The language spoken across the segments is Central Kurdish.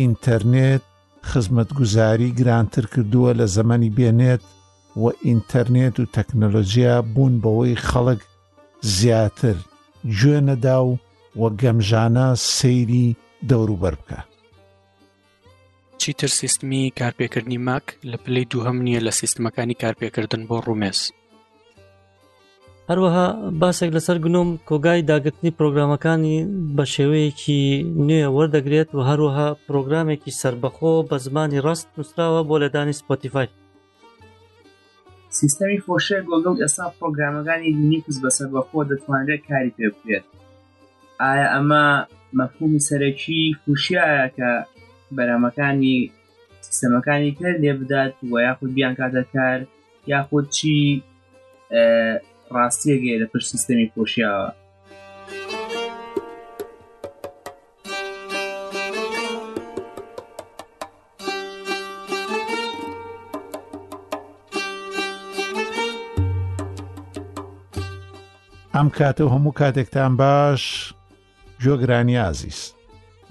ئینتەرنێت خزمەتگوزاری گرانتر کردووە لە زەمەنی بێنێت و ئینتەرنێت و تەکنەلۆژیا بوون بەوەی خەڵک زیاتر گوێنەدا و و گەمژانە سەیری دەوروبەر بکە چیتر سیستمی کارپێکردنی ماک لە پلەی دووهم نییە لە سیستمەکانی کارپێکردن بۆ ڕومێز هەروەها باسێک لەسەر گنۆم کۆگای داگرتنی پرۆگرامەکانی بە شێوەیەکی نوێ وەردەگرێت و هەروەها پرۆگرامێکی سربەخۆ بە زمانی ڕاست نووسراوە بۆ لەدانی سپۆتیفای سیستەمی خۆشێ گۆگڵ ئێستا پرۆگرامەکانی لینیکس بە سەربەخۆ دەتوانرێت کاری پێ بکرێت ئایا ئەمە مەفهومی سەرەکی خوشیایە کە بەرامەکانی سیستەمەکانی تر لێ بدات و یاخود بیان کاتە کار یاخود چی ڕاستیەگەی لە پشت سیستەمی خۆشیاوە ئەم کاتە و هەموو کاتێکتان باش جۆگرانی ئازیز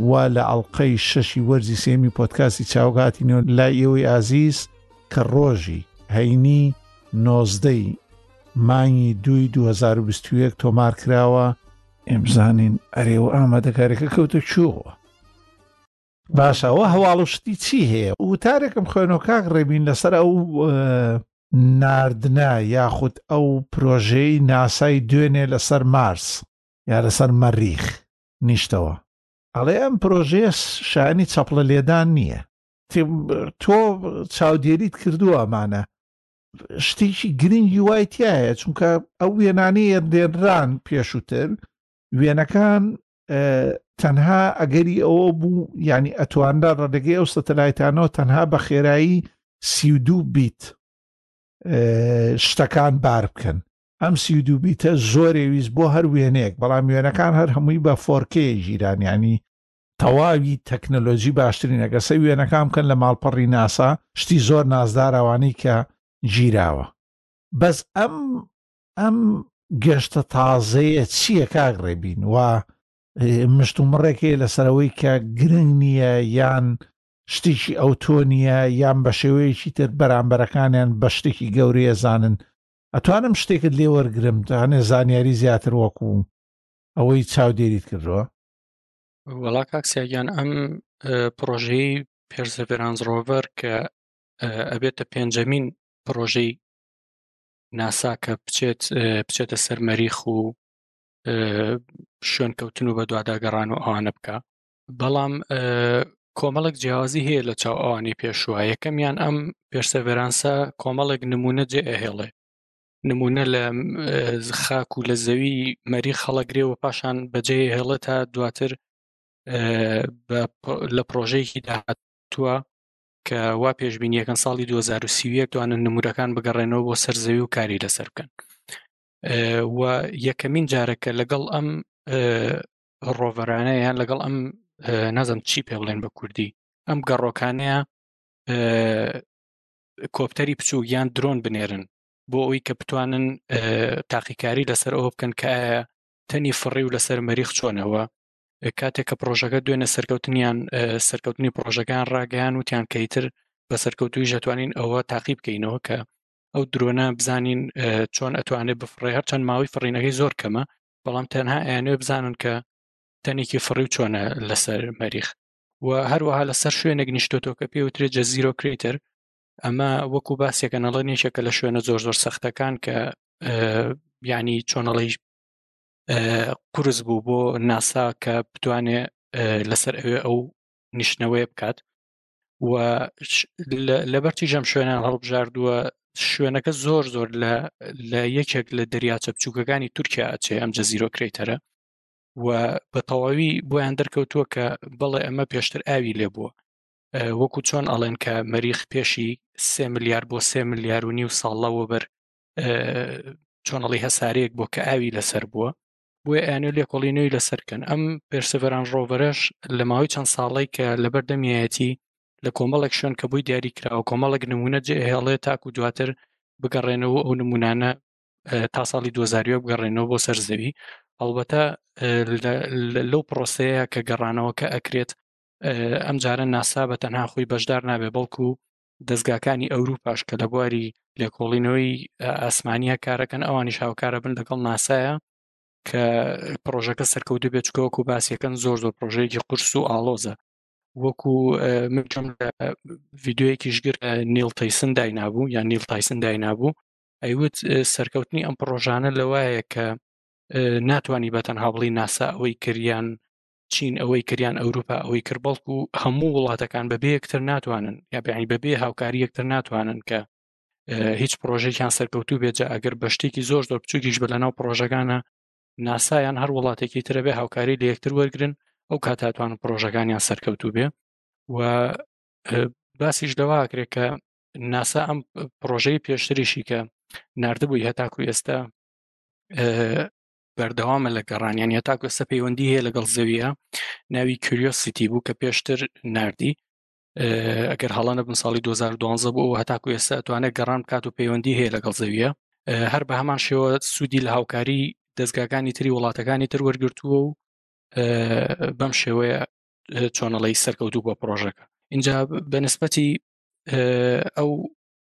وا لە ئەڵلقەی شەشی وەرزی سێمی پۆتکاسی چاوگاتی نێو لای ئێوەی ئازیز کە ڕۆژی هەینی نۆزدەی مانگی دوی 2021 تۆمار کراوە ئێمزانین ئەرێ و ئامادەکارێکە کەوتە چووەوە باشە ئەوە هەواڵ و شتی چی هەیە وتارێکم خوێنەوە کاک ڕێبین لەسەر ئەو ناردنە یاخود ئەو پرۆژەی ناسای دوێنێ لەسەر مارس یا لەسەر مەریخ نیشتەوە ئەڵێ ئەم پرۆژێ شانی چەپڵە لێدان نییە تۆ چاودێریت کردووە ئەمانە شتێکی گرنگی وای تایە چونکە ئەو وێنانەیە دێنران پێشووتر وێنەکان تەنها ئەگەری ئەوە بوو ینی ئەتوانرا ڕەدەگەی ئەو سەتەلایتانەوە تەنها بە خێرایی سیدو بیت شتەکان بار بکەن ئەم سیدو بیتە زۆرێ ویست بۆ هەر وێنەیەک بەڵام وێنەکان هەر هەمووی بە فۆرکەیە ژیرانیانی تەواوی تەکنەلۆژی باشترین ئەگەسە وێنەکان بکەن لە ماڵپەڕی ناسا شتی زۆر نازداراوانی کە گیراوە بەس ئەم ئەم گەشتە تازەیە چییە کاک ڕێبین وا مشت و مڕێکەیە لەسەرەوەی کە گرنگ نییە یان شتێکی ئەو تۆ نییە یان بە شێوەیەکی تر بەرامبەرەکانیان بە شتێکی گەورەیە زانن ئەتوانم شتێکت لێ وەرگرم دانێ زانیاری زیاتر وەکو ئەوەی چاودێریت کردووە وەڵا کاکسیاگیان ئەم پرۆژەی پێرسەفرانس ڕۆڤەر کە ئەبێتە پێنجەمین پرۆژەی ناسا کە بچێت بچێتە سەر مەریخ و شوێن کەوتن و بەدواداگەڕان و ئەوانە بکە بەڵام کۆمەڵک جیاوازی هەیە لە چاو ئەوانی پێشوە یەکەمیان ئەم پێشسەڤێرانسە کۆمەڵێک نمونە جێ ئەهێڵێ نمونە لە خاک و لە زەوی مەری خەڵەگرێ و پاشان بەجێ هێڵە تا دواتر لە پرۆژەیەکی داهاتوە کە وا پێشبینیەکەن ساڵی 2031 توانن نمورەکان بگەڕێنەوە بۆ سەر زەوی و کاری لەسەر بکەن و یەکەمین جارەکە لەگەڵ ئەم ڕۆڤەرانە یان لەگەڵ ئەم نازم چی پێ بڵێن بە کوردی ئەم گەڕۆکانەیە کۆپتەری بچوو یان درۆن بنێرن بۆ ئەوی کە بتوانن تاقیکاری لەسەر ئەوە بکەن کە تەنی فڕی و لەسەر مەریخ چۆنەوە کاتێک کە پرۆژەکە دوێنە سەرکەوتنیان سەرکەوتنی پرۆژەکان ڕاگەیان وتیان کەیتر بە سەرکەوتوی دەتوانین ئەوە تاقی بکەینەوە کە ئەو درۆنە بزانین چۆن ئەتوانێت بفڕێ هەرچەند ماوەی فڕینەکەی زۆر کەمە بەڵام تەنها ئەیانێ بزانن کە تەنێکی فڕی و چۆنە لەسەر مەریخ و هەروەها لەسەر شوێنێک نیشتۆتۆ کە پێوترێت جە زیرۆ کرێتر ئەمە وەکو باسێکە نەڵە نیشەکە لە شوێنە زۆر زۆر سەختەکان کە ینی چۆنەڵی قورس بوو بۆ ناسا کە بتوانێ لەسەر ئەوێ ئەو نیشتنەوەی بکات و لەبەرتی ژەم شوێنان هەڵبژاردووە شوێنەکە زۆر زۆر لە لە یەکێک لە دەریاچە بچووکەکانی تورکیا ئەچێ ئەم جەزیرۆ کرێتەرە و بە تەواوی بۆیان دەرکەوتووە کە بەڵێ ئەمە پێشتر ئاوی لێ بووە وەکو چۆن ئەڵێن کە مەریخ پێشی سێ ملیار بۆ سێ ملیار و نیو ساڵ لەوەبەر چۆنەڵی هەسارەیەک بۆ کە ئاوی لەسەر بووە بۆیە ئەیانێ لێکۆڵی نوێی لەسەرکەن ئەم پێرسەڤەران ڕۆڤەرەش لە ماوەی چەند ساڵی کە لەبەر دەمیایەتی لە کۆمەڵێک شوێن کە بۆی دیاری کراوە کۆمەڵێک نمونە جێهێڵێ تاکو دواتر بگەڕێنەوە ئەو نمونانە تا ساڵی 2020 بگەڕێنەوە بۆ سەر زەوی هەڵبەتە لەو پرۆسەیە کە گەڕانەوە کە ئەکرێت ئەم جارە ناسا بە تەنها خۆی بەشدار نابێ بەڵکو دەزگاکانی ئەوروپاش کە لە بواری لێکۆڵینەوەی ئاسمانیە کارەکەن ئەوانیش هاوکارە بن لەگەڵ ناسایە کە پرۆژەکە سەرکەوتو بێت چکەوەک و باسیەکەن زۆر زۆر پرۆژەیەکی قرس و ئاڵۆزە وەکو مچم ڤیددیوەیەکی ژگر نیل تەیسن داینابوو یان نیل تایسن داینابوو ئەیوت سەرکەوتنی ئەم پرۆژانە لەوایە کە ناتوانانی بەتەنها بڵی ناسا ئەوەی کردیان چین ئەوەی کردیان ئەوروپا ئەوەی کرد بەڵکو هەموو وڵاتەکان بەبێ یەکتر ناتوانن یا بەعین بەبێ هاوکاری یەکتر ناتوانن کە هیچ پرۆژێکیان سەرکەوتوو بێجا ئەگەر بە شتێکی زۆر زۆر بچووکیش بە لەناو پرۆژەکانە ناسایان هەر وڵاتێکی ترە بێ هاوکاری لە یەکتر وەرگن ئەو کاتاتوان پرۆژەکانیان سەرکەوتوو بێ و باسیش لەواکرێت کە ناسا ئەم پرۆژەی پێشتریشی کە نردبووی هەتاکو ئێستا بەردەوامە لە گەڕانیان یا تاکو ئێستا پەیوەندی هەیە لەگەڵ زەویە ناوی کریۆسیتی بوو کە پێشتر نردی ئەگەر هەڵەنە بن ساڵی 2012 بۆ ئەوە هەتاکو ئێستا ئەتوانێت گەڕان کات و پەیوەندی هەیە لەگەڵ زەویە هەر بە هەمان شێوە سوودی لە هاوکاری دەستگاکانی تری وڵاتەکانی تر وەرگرتووە و بەم شێوەیە چۆنەڵی سەرکەوتوو بۆ پرۆژەکە اینجا بەنسبەتی ئەو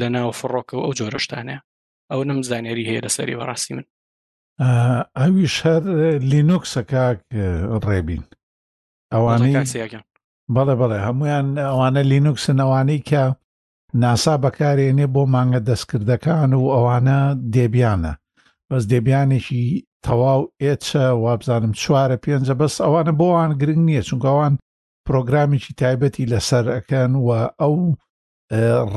لە ناو فڕۆکە و ئەو جۆرە شتانەیە ئەو نم زانیاری هەیە لەسەری بەڕاستی من ئەوی شەر لینوکسە کاک ڕێبین ئەوانەی بەڵێ بەڵێ هەمویان ئەوانە لینوکسن ئەوانەی کە ناسا بەکارێنێ بۆ مانگە دەستکردەکان و ئەوانە دێبیانە بەس دێبیانێکی تەواو ئێچە وابزانم چوارە پێنجە بەس ئەوانە بۆوان گرنگ نییە چونکەوان پرۆگرامێکی تایبەتی لەسەر ئەەکەن و ئەو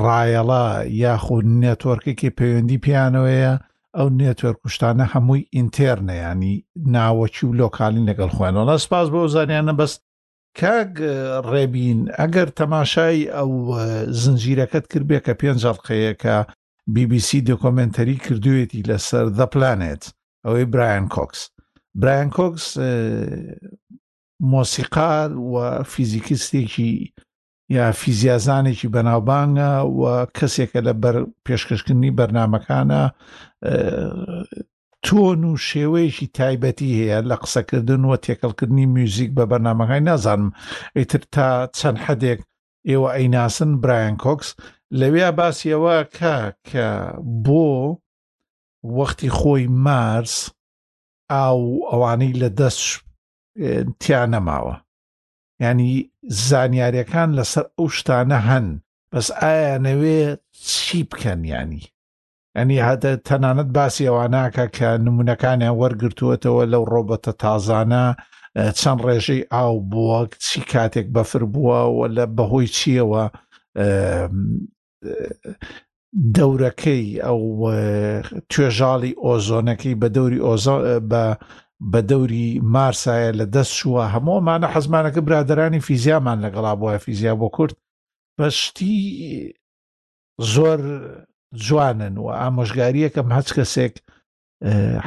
ڕایەڵە یاخود نێتۆرکێکی پەیوەندی پیانەوەیە ئەو نێتۆرکشتانە هەمووی ئینتێرنە ینی ناوەکی و لۆکالین لەگەڵ خوێنەوە سپاس بۆ زانیانە بەست کاک ڕێبین ئەگەر تەماشای ئەو زنجیرەکەت کردبێ کە پێنج جەڵقەیەکە BBC دۆکۆمنتەری کردوێتی لەسەر دە پلانێت ئەوەی برایان کۆکس برایان کۆکس مۆسیقار و فیزیکستێکی یا فیزیازانێکی بەناوبانگە و کەسێکە لە بەر پێشکەشکردنی بەرنمەکانە تۆن و شێوەیەکی تایبەتی هەیە لە قسەکردن و تێکەڵکردنی میوزیک بە بەرنمەکانی نازانم ئیتر تا چەند حدێک ئێوە ئەیناسن برایەن کۆکس لەوێ باسیەوە کە کە بۆ وەختی خۆی مارس ئاو ئەوانەی لە دەست تیا نەماوە یانی زانیارەکان لەسەر ئەو شتانە هەن بەس ئایانەوێ چی بکەن ینی ئەنی هەدە تەنانەت باسی ئەواناکە کە نمونونەکانیان وەرگتووەتەوە لەو ڕۆبەتە تازانە چەند ڕێژەی ئاو بووە چی کاتێک بەفر بووە و لە بەهۆی چیەوە دەورەکەی ئەو توێژاڵی ئۆزۆنەکەی بە دەوری ئۆزۆ بە بە دەوری مارسایە لە دەست شووە هەموومانە حەزمانەکە برادرانی فیزیامان لەگەڵا بووە فیزیا بۆ کورد بە شتی زۆر جوانن و ئامۆژگاریەکەم هەچ کەسێک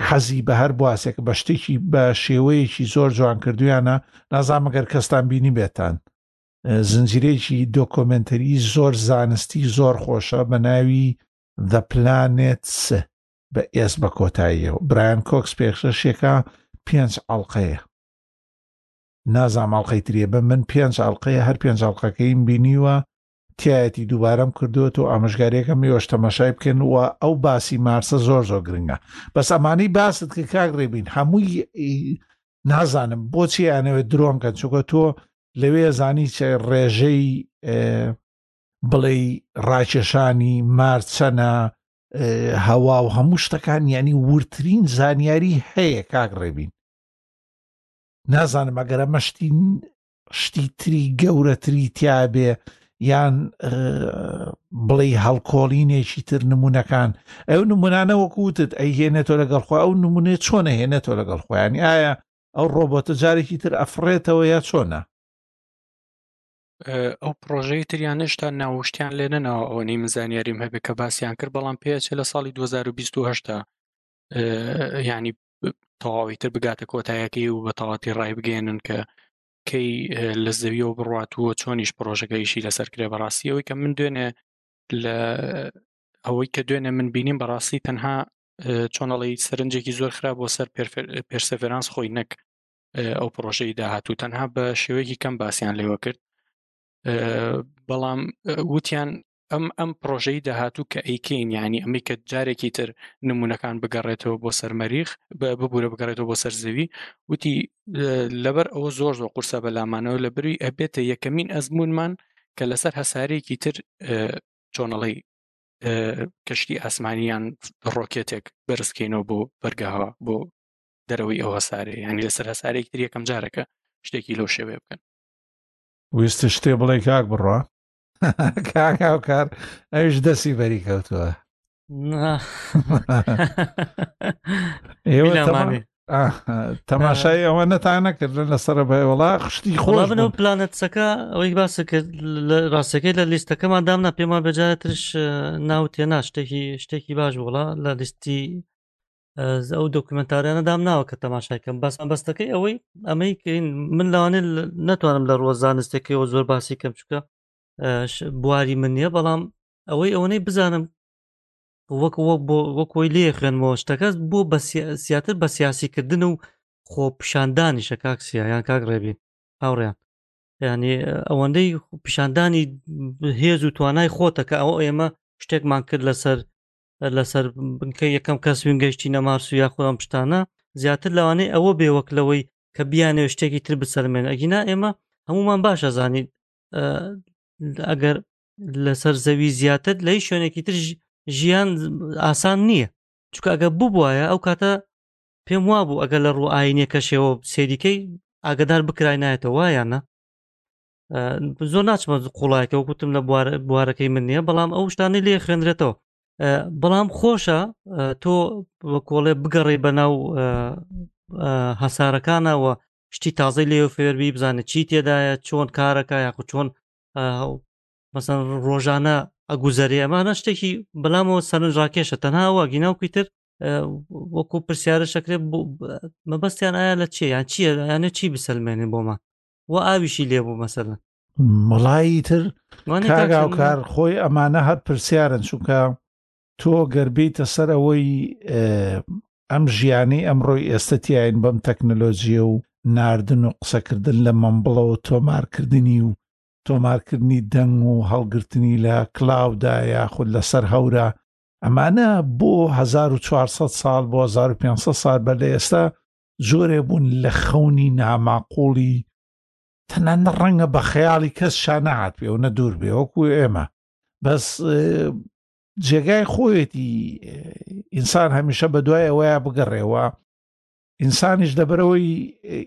حەزی بە هەر بواسێک بە شتێکی بە شێوەیەکی زۆر جوان کردویانە نازانمەگەر کەستان بینی بێتان زنجیرەیەکی دۆکۆمێنتەری زۆر زانستی زۆر خۆشە بە ناوی The Planet س بە ئێس بە کۆتاییەوە برایان کۆکس پێخشەشێکە پێنج ئەڵلقەیە نازام ئەڵلقەی ترێ بە من پێنج ئەڵلقەیە هەر پێنج ئەڵلقەکەیم بینیوە تایەتی دووبارەم کردو تۆ ئامژگاریەکەم یۆش تەمەشای بکەن و ئەو باسی مارسە زۆر زۆر گرنگە بەس ئەمانەی باست کە کاک ڕێبین هەمووی نازانم بۆچی ئەیانەوێت درۆن کەن چووکە تۆ لەوێ زانی چ ڕێژەی بڵێ ڕاکێشانی مارچەنە هەوا و هەموو شتەکان ینی ورترین زانیاری هەیە کاک ڕێبین نازانم ئەگەرە مەشتین شتی تری گەورەتری تیابێ یان بڵێ هەڵکۆڵینێکی تر نمونونەکان ئەو نمونانە وەکوتت ئەی هێنێتۆ لەگەڵ خۆ ئەو نمونێ چۆنە هێنێتۆ لەگەڵ خۆیانی ئایا ئەو ڕۆبۆتە جارێکی تر ئەفرێتەوە یا چۆنە ئەو پرۆژەی تریان هێشتا ناوشتیان لێ نەناوە ئەوە نەی مزانیاریم هەبێت کە باسییان کرد بەڵام پێچێ لە ساڵی 2020 ینی تەواوی تر بگاتە کۆتایەکەی و بە تەواتی ڕای بگەێنن کە کەی لە زەویەوە بڕاتووە چۆنیش پرۆژەکەیشی لەسەر کرێ بەڕاستی ئەوەی کە من دوێنێ لە ئەوەی کە دوێنێ من بینیم بەڕاستی تەنها چۆنەڵی سەرنجێکی زۆر خراپ بۆ سەر پێرسەفرانس خۆی نەک ئەو پرۆژەی داهاتوو تەنها بە شێوەیەکی کەم باسییان لێوە کرد بەڵام وتیان ئەم ئەم پرۆژەی داهاتوو کە ئەیکەین یعنی ئەمەی کە جارێکی تر نمونونەکان بگەڕێتەوە بۆ سەرمەریخ ببوورە بگەڕێتەوە بۆ سەرزەوی وتی لەبەر ئەوە زۆر زۆر قورسە بەلامانەوە لە بروی ئەبێتە یەکەمین ئەزمونمان کە لەسەر هەسارێکی تر چۆنەڵی کەشتی ئاسمانیان ڕۆکێتێک بەرزکەینەوە بۆ بەرگاوە بۆ دەرەوەی ئەو هەسارێ ینی لەسەر هەسارێک تر یەکەم جارەکە شتێکی لەو شێوێ بکەن ویستت شتێ بڵێ کاک بڕە کاکاو کار ئەوش دەستی بەری کەوتووە تەماشای ئەوە نەتان نەکردن لەسرە بە وڵا خشتی خۆ من و پلانەتەکە ئەوەی باسە کرد لە ڕاستەکەی لە لیستەکەمان دامنا پێما بەجارە ترش ناو تێنا شتێکی شتێکی باش وڵا لە لیستی ئەو دۆکیومنتاریانە دام ناوە کە تەماشاکەم بەس ئەمبەستەکەی ئەوەی ئەمەی کەین من لەوانێ ناتوانم لە ڕووە زانستەکەیەوە زۆر باسی کەم چکە بواری من نییە بەڵام ئەوەی ئەوەی بزانم وەک وەکۆی لێ خوێنمەوە شتەکەس بۆ بە سیاتر بە سیاسیکردن و خۆ پیشاندانیشە کاکسیا یان کاک ڕێبین هاوڕیان ینی ئەوەندەی پیشاندانی هێز و توانای خۆتە کە ئەوە ئێمە شتێکمان کرد لەسەر لەسەر بنکە یەکەم کەس وین گەشتی نەمارس و یاخۆ ئەم شتانە زیاتر لەوانەیە ئەوە بێ وەک لەوەی کە بیانێ شتێکی تر بسەلمێن ئەگینا ئێمە هەمومان باشە زانین ئەگەر لەسەر زەوی زیاتر لەی شوێنێکی تر ژیان ئاسان نییە چکە ئەگە ببواە ئەو کاتە پێم وا بوو ئەگەر لە ڕوو ئاینەکەشەوە سێریکەی ئاگدار بکرای نایەتە وایانە زۆر ناچمە قوڵایکە و گوتم لە بوارەکەی من نییە بەڵام ئەو شتانی لێ خوێنرێتەوە بەڵام خۆشە تۆ کۆڵێ بگەڕێ بە ناو هەسارەکانەوە شتی تازەی لێ فێربی بزانێت چی تێدایە چۆن کارەکە یاخود چۆن مەسەن ڕۆژانە ئەگوزەرێ ئەمانە شتێکی بەلامەوە سەرنجڕاکێشە تەنهاوە گیناوکی تر وەکو پرسیارە شەکرێت مەبەستیان ئایا لە چێ یان چیە یانە چی بسەلمێنێ بۆمان و ئاویشی لێ بوو مەسەن مەڵایی تر کاگاوکار خۆی ئەمانە هەر پرسیارن چونکە تۆ گەربیتە سەر ئەوەی ئەم ژیانی ئەمڕۆی ئێستا تیاین بەم تەکنەلۆژیە و ناردن و قسەکردن لە مەمبڵەوە تۆمارکردنی و تۆمارکردنی دەنگ و هەڵگرتنی لە کلااودا یاخود لەسەر هەورە ئەمانە بۆ 1400 سال بۆ 1500 سال بە لە ئێستا جۆرێ بوون لە خەونی ناماقوڵی تەنانە ڕەنگە بە خەیاڵی کەس شانەهات پێ و نە دوور بێ وەکو ئێمە بەس جێگای خۆیەتی ئینسان هەمیشە بە دوای ئەوەیە بگەڕێەوە ئینسانیش دەبەرەوەی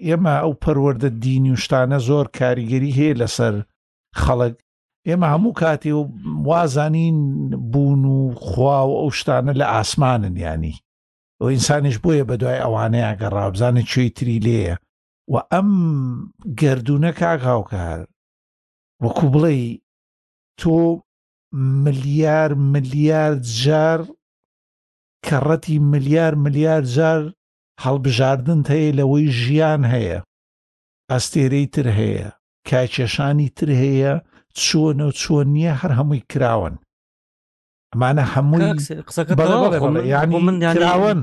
ئێمە ئەو پەروەەردە دینی و شتانە زۆر کاریگەری هەیە لەسەر خەڵک ئێمە هەموو کاتی و وازانین بوون و خوا و ئەو شتانە لە ئاسمانن ینی و ئینسانیش بۆیە بە دوای ئەوانەیە گەڕا بزانێت چی تری لێە و ئەم گردونە کاک هاوکار وەکو بڵێ تۆ ملیار ملیار جار کەڕەتی ملیار ملیار جار هەڵبژاردن هەیە لەوەی ژیان هەیە ئەستێرەی تر هەیە کاکێشانی تر هەیە چۆنە و چۆن نییە هەر هەمووی کراون ئەمانە هەمووی منراون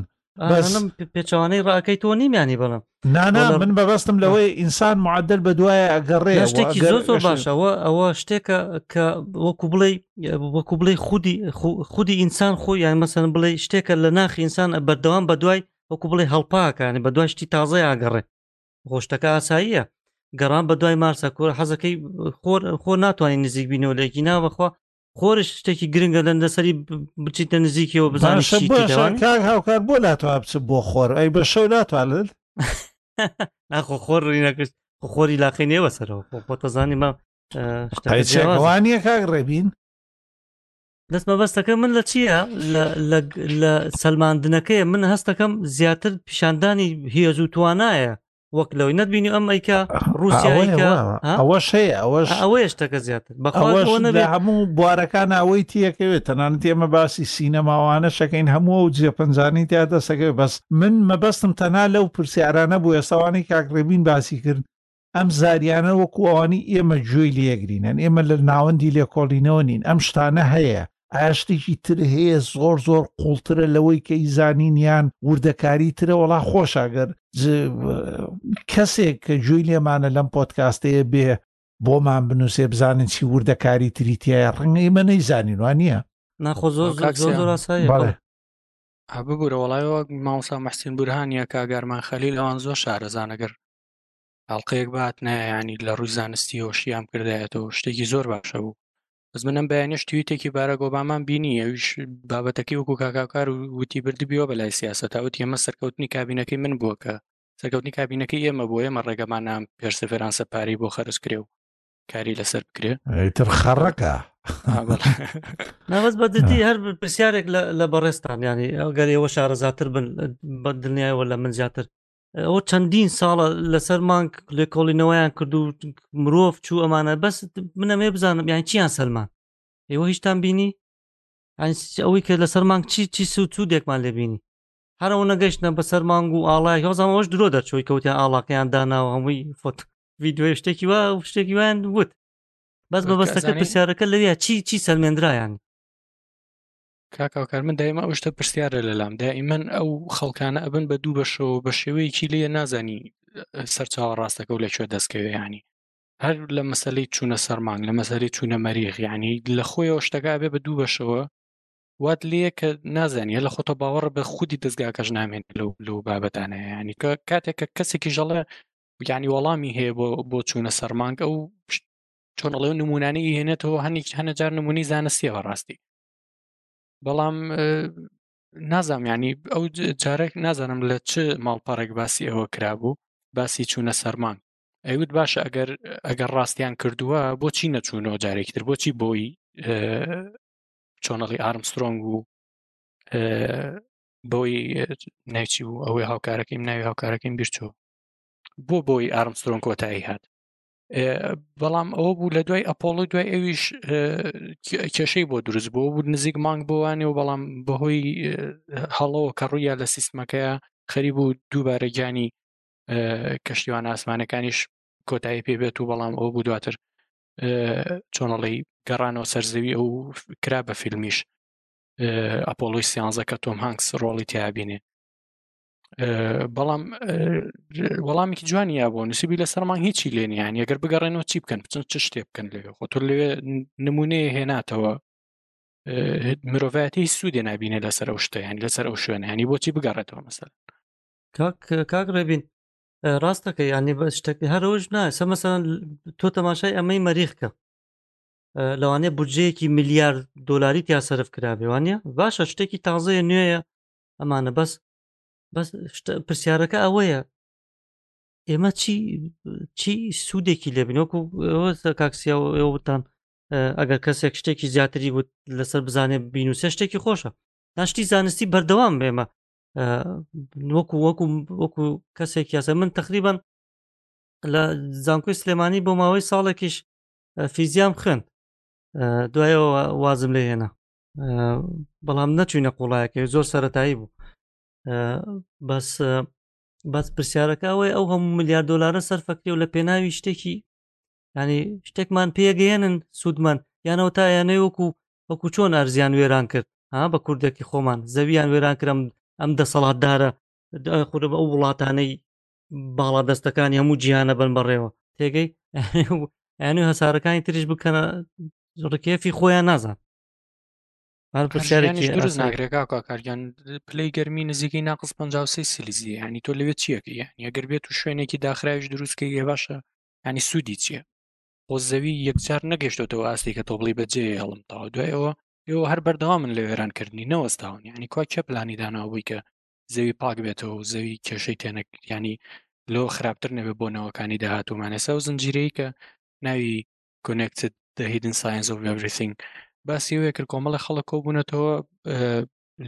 پێچوانەی ڕاکەی تۆ نیمیانی بەڵم نانا من بەبستم لەوەی ئینسان معدل بە دوایە ئەگەڕێ شتێکی زۆر زۆر باشەوە ئەوە شتێکە کە وەکو بڵێ وەکو بڵێ خودی خودی ئینسان خۆی یان مەسەن بڵێ شتێکە لە ناخی ئینسان بەردەوام بە دوای وەکو بڵێ هەڵپاکانی بە دوای شتی تازای ئاگەڕێ خۆشتەکە ئاساییە گەڕان بە دوای مارسە کۆر حەزەکەی خۆر خۆ ناتوانین نزیک بینەوە لەکی ناوەخوا خۆرش شتێکی گرنگە دەندە سەری بچیتە نزیکیەوە بزانان کار هاوکار بۆ ناتوان بچ بۆ خۆر ئەی بە شەو ناتوانن ناخۆ خۆر ڕی نەکرد خۆری لاقی نێوە سەرەوە خۆتەزانی ما شتوانە کاک ڕێبین دەست مەبەستەکە من لە چییە لە سەلماندنەکەی من هەستەکەم زیاتر پیشاندانی هێز و توانایە وەک لەوەی نەتبینی ئەم ئەیکە رووسیایکە ئەوەش هەیە ئەوەش ئەوەیە شتەکە زیاتر بەخواەوە نەبێ هەموو بوارەکان ئەوەی تیەکەوێت تەنان تێمە باسی سینەماوانە شەکەین هەموو و جێپەنجانی تیا دەسەکەوێت بەس من مەبەستم تەنا لەو پرسیارانە بوو ئێستاوانی کاکڕێبین باسی کرد ئەم زاریانە وەکو ئەوانی ئێمە گوێی لەگرینەن ئێمە لە ناوەندی لێکۆڵینەوە نین ئەم شتانە هەیە ئایا شتێکی تر هەیە زۆر زۆر قوڵترە لەوەی کە ی زانینیان وردەکاری ترە وڵا خۆشاگەر کەسێک کە جوێی لێمانە لەم پۆتکاستەیە بێ بۆمان بنووسێ بزانین چی وردەکاری تریتیایە ڕەنگە ئیمە نەی زانینوان نییە ناخۆ زۆر ببوورە وڵای وەک ماوسا مەحسین بورهانە کاگەرمان خەلیل ئەوان زۆر شارەزانەگەر ئەڵلقەیەک بات نایانی لە ڕووی زانستی هۆشیان کردایەتەوە شتێکی زۆر باشە بوو بەس من ئەم بەیانەش تویتێکی بارە گۆبامان بینی ئەویش بابەتەکەی وەکو کاکاکار و وتی بردبیەوە بە لای سیاسە تاوت ئێمە سەرکەوتنی کابینەکەی من بووە کە سەرکەوتنی کابینەکەی ئێمە بۆ ئێمە ڕێگەمانام پێرسەفێرانسە پارەی بۆ خەرج کرێ و کاری لەسەر بکرێ ئەیتر خەڕەکە ناوەز بە ددی هەر پرسیارێک لە بەڕێستان ینی ئەگەر ئێوە شارەزاتر بن بە دنیایەوە لە من زیاتر ئەوە چەندین ساڵە لەسەر مانگ لێکۆڵینەوەیان کرد و مرۆڤ چوو ئەمانە بەس منەمێ بزانم یان چیان سەلمان ئێوە هیچتان بینی ئەوەی کە لەسەر مانگ چی چی سو چوو دێکمان لێبینی هەرەوە نەگەشتە بەسەر مانگ و ئاڵای هۆزانەوەش درۆ دەرچۆی کەوتیان ئاڵاکەیان داناوە هەمووی فۆت ویددیوی شتێکی وا شتێکی وان وت بەس بەبستەکە پرسیارەکە لەویا چی چی سەلمێنرایان کاکاوکار من دایمە ئەو شتە پرسیارە لەلام دائیمەن ئەو خەڵکانە ئەبن بە دوو بەشەوە بە شێوەیەکی لێ نازانی سەرچاوە ڕاستەکە و لەکوێ دەستکەوێیانی هەر لە مەسلەی چوونە سەرمانگ لە مەسەری چوونە مەریخیانی لە خۆیەوە شتەکە بێ بە دوو بەشەوە وات لێ کە نازانیە لە خۆتە باوەڕ بە خودی دەستگاکەش نامێن لەو لەو بابەتانە ینی کە کاتێک کە کەسێکی ژەڵێ یعنی وەڵامی هەیە بۆ بۆ چوونە سەرمانگ ئەو چۆنڵێ نمونانەی هێنێتەوە هەنیک هەنە جار نمونی زانستیەوە ڕاستی بەڵام نازانم ینی ئەو جارێک نازانم لە چ ماڵپەڕێک باسی ئەوە کرابوو باسی چوونە سەرمان ئەیوت باشە ئەگەر ئەگەر ڕاستیان کردووە بۆچی نەچوونەوە جارێکتر بۆچی بۆی چۆنەڵی ئارمسترۆنگ و بۆی ناچی و ئەوەی هاوکارەکەیم ناوی هاوکارەکەیم بیرچوو بۆ بۆی ئارمسترۆن کۆتایی هات بەڵام ئەوە بوو لە دوای ئەپۆڵۆ دوای ئەویش کێشەی بۆ دروست بۆ بوو نزیک مانگ بۆوانێ و بەڵام بەهۆی هەڵەوە کە ڕوویە لە سیستمەکە خەری بوو دووبارە گیانی کەشتیوان ئاسمانەکانیش کۆتایی پێ بێت و بەڵام ئەو بوو دواتر چۆنەڵی گەڕانەوە سەرزەوی ئەو کرا بە فیلمیش ئەپۆلۆی سیانزە کە تۆم هەنگس ڕۆڵی تیابینێ بەڵام وەڵامێکی جوانی یا بۆ نووسبی لەسەر مانگ هیچی لێنیان یەگەر بگەڕێنەوە چی بکەن بچن چ شتێ بکەن لێ خۆ تۆ لەوێ نمونەیە هێناتەوە مرۆڤەتی سوودێ نبینێ لەسەر ئەو شتیان لەسەر ئەو شوێنانی بۆچی بگەڕێتەوە مەسەر کاک کاک ڕێبین ڕاستەکە یانی بە شتەکە هەرۆژ ناسە مەسەن تۆ تەماشای ئەمەی مەریخکە لەوانێ بودجەیەکی میلیارد دلاری تیا سرف کرابێوانە باشە شتێکی تازەیە نوێیە ئەمانە بەس بەس پرسیارەکە ئەوەیە ئێمە چی چی سوودێکی لێبنۆکو کاکسیاوتان ئەگەر کەسێک شتێکی زیاتری وت لەسەر بزانێ بین و سێ شتێکی خۆشە ناشتی زانستی بەردەوام بێمە وەکو وەکو وەکو کەسێک یاسە من تقریبان لە زانکۆی سلێمانی بۆ ماوەی ساڵێکیش فیزیام خوێن دوایەوە وازم لێ هێنا بەڵام نەچوینە قوڵایەکە زۆر سەتایی بوو بەس بەس پرسیارەکە ئەوەی ئەو هەموو ملیار دلارە سەرفەکری و لە پێناوی شتێکی ینی شتێکمان پێگەیەنن سوودمان یانەوە تا یانەی وەکو وەکو چۆن ئەرزیان وێران کرد ها بە کوردێکی خۆمان زەویان وێران کرم ئەم دەسەڵاتدارە خودە بە ئەو وڵاتانەی باڵا دەستەکانی هەموو جیهانە بن بەڕێوە تێگەی ئەنوی هەسارەکانی تریش بکەنە ڕکێفی خۆیان نازان هەر پرسیارێکی هەرژیانیش دروست ئاسایی. ناکرێت کاکا کارگیان پلەی گەرمی نزیکەی ناقص 53 سیلیزی ینی تۆ لەوێ چیەکە یعنی ئەگەر بێت و شوێنێکی داخراویش دروستکەی هێ باشە ینی سوودی چییە بۆ زەوی یەکجار نەگەشتێتەوە ئاستی کە تۆ بڵی بەجێ هەڵم تاوا دوای ئەوە ئێوە هەر بەردەوامن لە وێرانکردنی نەوەستاون ینی کوا کێ پلانی داناوە بووی کە زەوی پاک بێتەوە و زەوی کێشەی تێنەک ینی لۆ خراپتر نەبێ بۆ نەوەکانی داهاتوومانێسا و زنجیرەیە کە ناوی کۆنێکتد دەهیدن ساینس و بەبرسینگ باسی وەیە کرد کۆمەڵی خەڵک کۆبوونەتەوە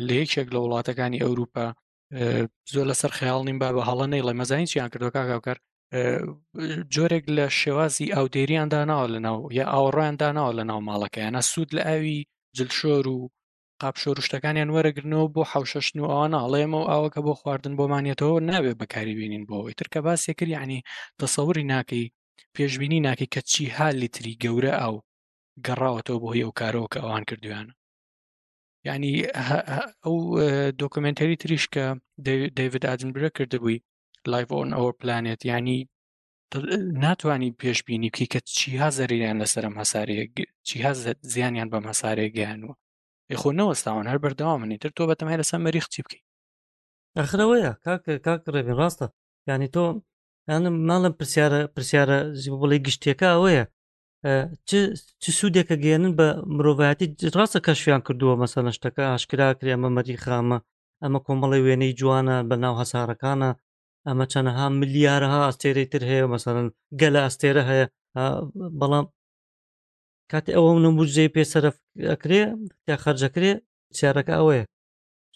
لە یەکێک لە وڵاتەکانی ئەوروپا زۆر لەسەر خەیاڵ نیم با بە هەڵە نەیڵێ مەزانین چیان کردو کاکاوکەر جۆرێک لە شێوازی ئاودێریان داناوە لە ناو یا ئاوەڕۆیان داناوە لە ناو ماڵەکەیانە سوود لە ئاوی جلشۆر و قاپ شۆرشتەکانیان وەرەگرنەوە بۆ حوشەشتن و ئەوانە ئەڵێمە و ئەوە کە بۆ خواردن بۆمانێتەوە نابێت بەکاری بینین بۆەوەی ترکە باسێ کرد ینی تەسەوری ناکەی پێشببینی ناکەی کە چی ها لیتری گەورە ئاو گەڕاوەتەوە بۆ هی ئەو کارەوە کە ئەوان کردویانە ینی ئەو دۆکمنتەری تریش کە دەیوت ئاجنبرە کردبووی لایڤۆن ئەوە پلانێت ینی ناتوانانی پێش بینی بکەی کە چیها زەریان لەسەر ئەم هەسارەیە چیها زیانیان بەم هەسارەیە گەیانوە یخۆ نەوەستاون هەر بەردەوا منی تر تۆ بەتەمای لەسەر مەریخ چی بکەیت ئەخرەوەیە کاک کاک ڕێبێ ڕاستە ینی تۆ یانم ماڵم پرسیارە پرسیارە بڵێ گشتیەکە ئەوەیە چ سوودێکە گەێنن بە مرۆڤایەتی ڕاستە کەشویان کردووە مەسەنە شتەکە ئاشکراکرێ ئەمە مەری خامە ئەمە کۆمەڵی وێنەی جوانە بە ناو هەسارەکانە ئەمە چەنەها ملیارەها ئەستێرەی تر هەیە مەسەرەن گەلە ئەستێرە هەیە بەڵام کاتی ئەوە منە بجێ پێ سەرف ئەکرێ یا خەرجەکرێ سیارەکە ئەوەیە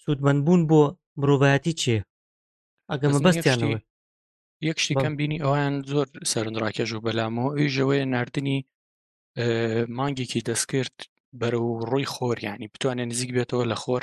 سوودمەند بوون بۆ مرۆڤایەتی چیە ئەگەر مەبەستیانەوە یەک شتیکەم بینی ئەویان زۆر سەرنجڕاکێژ و بەلامەوە ئیژەوەی نردنی مانگێکی دەستکرد بەرە و ڕووی خۆر ینی بتوانێت نزیک بێتەوە لە خۆر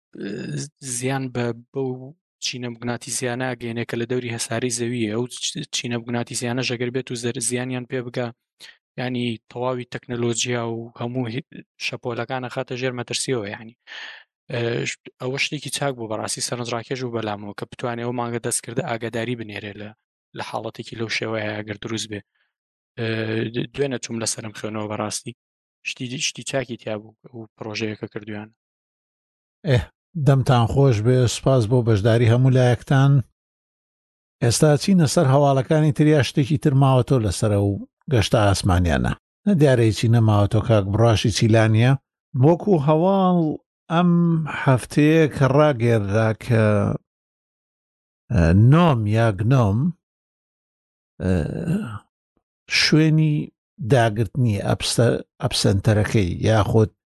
زیان بە بەو چینە بگناتی زیانە گەێنێ کە لە دەوری هەساری زەویە ئەو چینە بگناتی زیانە ژەگەر بێت و زەر زیانیان پێ بگە ینی تەواوی تەکنەلۆژیا و هەموو شەپۆلەکانە خاتە ژێر مەترسیەوە ینی ئەوە شتێکی چاک بوو بەڕاستی سەرنجڕاکێش و بەلامەوە کە بتوانێت ئەو مانگە دەستکردە ئاگاداری بنێرێ لە لە حاڵەتێکی لەو شێوەیە گەر دروست بێ دوێنە چوم لەسرم خوێنەوە بەڕاستی شتی شتی چاکی تیا بوو و پرۆژەیەەکە کردویان ئه دەمتان خۆش بێ سوپاس بۆ بەشداری هەموو لایەکتان ئێستا چینە سەر هەواڵەکانی تریا شتێکی تر ماوە تۆ لەسرە و گەشتە ئاسمانیانە نە دیارەی چی نەماوە تۆ کاک بڕاشی چیلانە وەکو هەواڵ ئەم هەفتەیە کە ڕاگەێنرا کە نۆم یا گنۆم شوێنی داگرتنی ئەپسەنتەرەکەی یاخود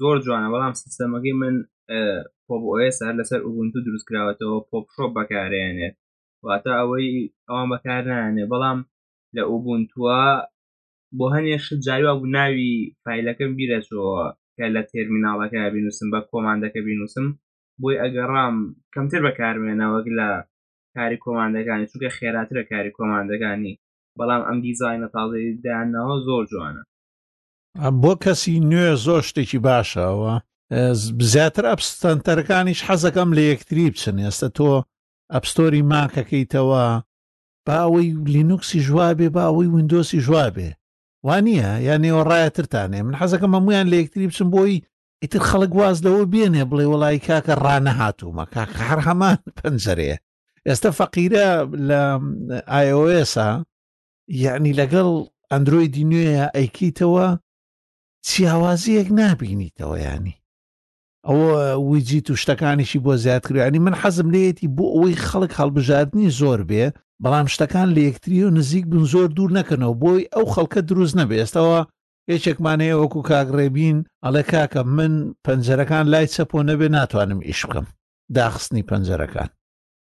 زۆر جوانە بەڵام سیستەمەکەی من پۆپ ئۆس هەر لەسەر ئوبنتو دروست کراوەتەوە پۆپ شۆپ بەکارێنێت واتە ئەوەی ئەوان بەکار نانێ بەڵام لە ئوبنتووە بۆ هەنێش جاریوا بوو ناوی فیلەکەم بیرەچەوە کە لە تێرمیناڵەکە بینوسم بە کۆماندەکە بینوسم بۆی ئەگەڕام کەمتر بەکارمێنەوەک لە کاری کۆماندەکانی چونکە خێراترە کاری کۆماندەکانی بەڵام ئەم دیزایینە تازەی دانەوە زۆر جوانە بۆ کەسی نوێ زۆر شتێکی باشە ئەوە زیاتر ئەپستەنتەرەکانیش حەزەکەم لە یەکتری بچن ئێستا تۆ ئەپستۆری ماکەکەیتەوە باوەی لینوکسی ژوابێ باوەی وندۆسی ژوابێ وانە یا نێوەڕایەترتانێ من حەزەکە مەمویان لە یەکتری بچم بۆی ئیتر خەڵک واز لەوە بێنێ بڵێ وڵی کاکە ڕانە هاتوومە کاکە هەر هەمان پەنجەرەیە ئێستا فەقیرە لە ئایۆسا یعنی لەگەڵ ئەندرویدی نوێە ئەیکیتەوە چیاوازیەک نابینیتەوە ینی ئەوە ویجی تو شتەکانیشی بۆ زیادکرانی من حەزم لێتی بۆ ئەوەی خەڵک هەڵبژاردننی زۆر بێ بەڵام شتەکان لە یەکتری و نزیک بن زۆر دوور نەکەنەوە بۆی ئەو خەڵکە دروست نەبێستەوە یەکێکمانەیە وەکو کاگڕێبین ئەڵێ کاکە من پەنجەرەکان لای چەپۆ نەبێ ناتوانم ئیش بکەم داخستنی پەنجەرەکان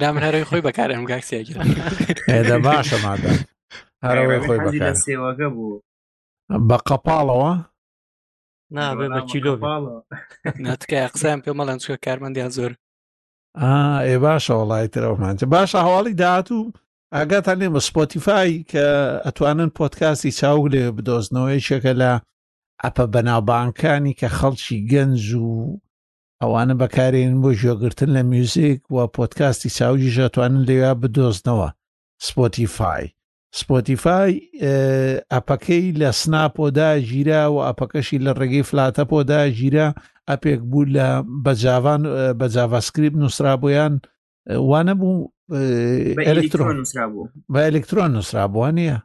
دا من هەرەوەی خۆی بەکارە ئەم گاکسیاگە هێدە باشە مادە هەرەوەی خۆی حەزی لە بەکار سێوەگە بوو بە قەپاڵەوە نابێ بە کیلۆ بێ. باڵە ناتکای قسەیان پێ مەڵەن چکە کارمەندیان زۆر ئا ئێ باشە وڵی ترەوەمانچە باشە هەواڵی داهاتوو ئاگاتان لێ بە سپۆتیفای کە ئەتوانن پۆتکاستی چاوگ لێ بدۆزنەوە یەکێکە لە ئەپە بەناوبانکانی کە خەڵکی گەنج و ئەوانە بەکارێن بۆ ژۆگرتن لە میوزیک و پۆتکاستی چاوجیش ئەتوانن لەوێ بدۆزنەوە سپۆتیفای سپۆتیفای ئەپەکەی لە سناپۆدا ژیرا و ئەپەکەشی لە ڕێگەی فلاتەپۆدا ژیرا ئەپێک بوو لە بەجاوان بە جاڤاسکریپ نووسرا بۆیان وانە بوو ئەلکترۆن نووسرا بوو بە ئەلکترۆن نووسرا بووە نییە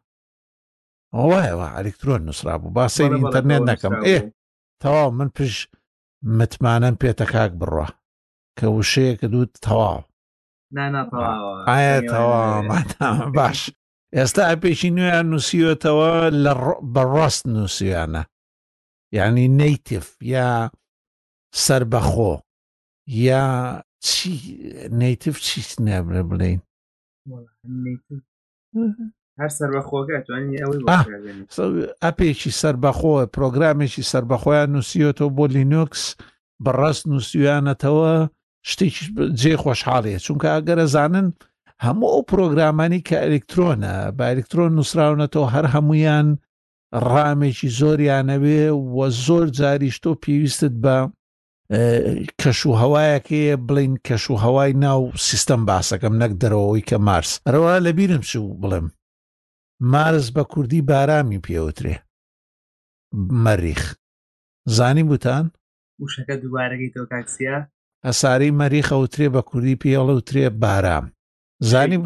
وایەوە ئەلکترۆن نووسرا بوو باسەی ئینتەرنێت نەکەم ئێ تەواو من پشت متمانەم پێتە کاک بڕوا کە وشەیەکە دوو تەواو ئایا تەوا باش ئێستا ئەپێکی نوێیان نووسیوەتەوە لە بەڕاست نووسیانە یعنی نەیتف یا سربەخۆ یا چی نەیتف چی نابرە بڵین هەر سەربەخۆگە توانی ئەوەی ئەپێکی سەربەخۆ پرۆگرامێکی سەربەخۆیان نووسیۆتەوە بۆ لینوکس بەڕاست نووسیویانەتەوە شتێک جێ خۆشحاڵەیە چونکە ئەگەرەزانن هەموو ئەو پرۆگرامانی کە ئەلکترۆنە بە ئەلکترۆن نووسراونەتەوە هەر هەمویان ڕامێکی زۆریانەوێ و زۆر جاریش تۆ پێویستت بە کەش و هەوایەک هەیە بڵین کەش و هەوای ناو سیستەم باسەکەم نەک دەرەوەی کە مارس ئەرەوە لە بیرم چوو بڵێم مارس بە کوردی بارامی پێوترێ مەریخ زانی بوتان وشەکە دووارەکەی تۆ کاکسیا هەساری مەریخە وترێ بە کوردی پێڵە وترێ بارام زانی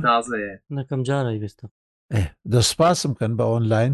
نەکەم جارای بێتم دەسپاسم کەن بە ئۆنلاین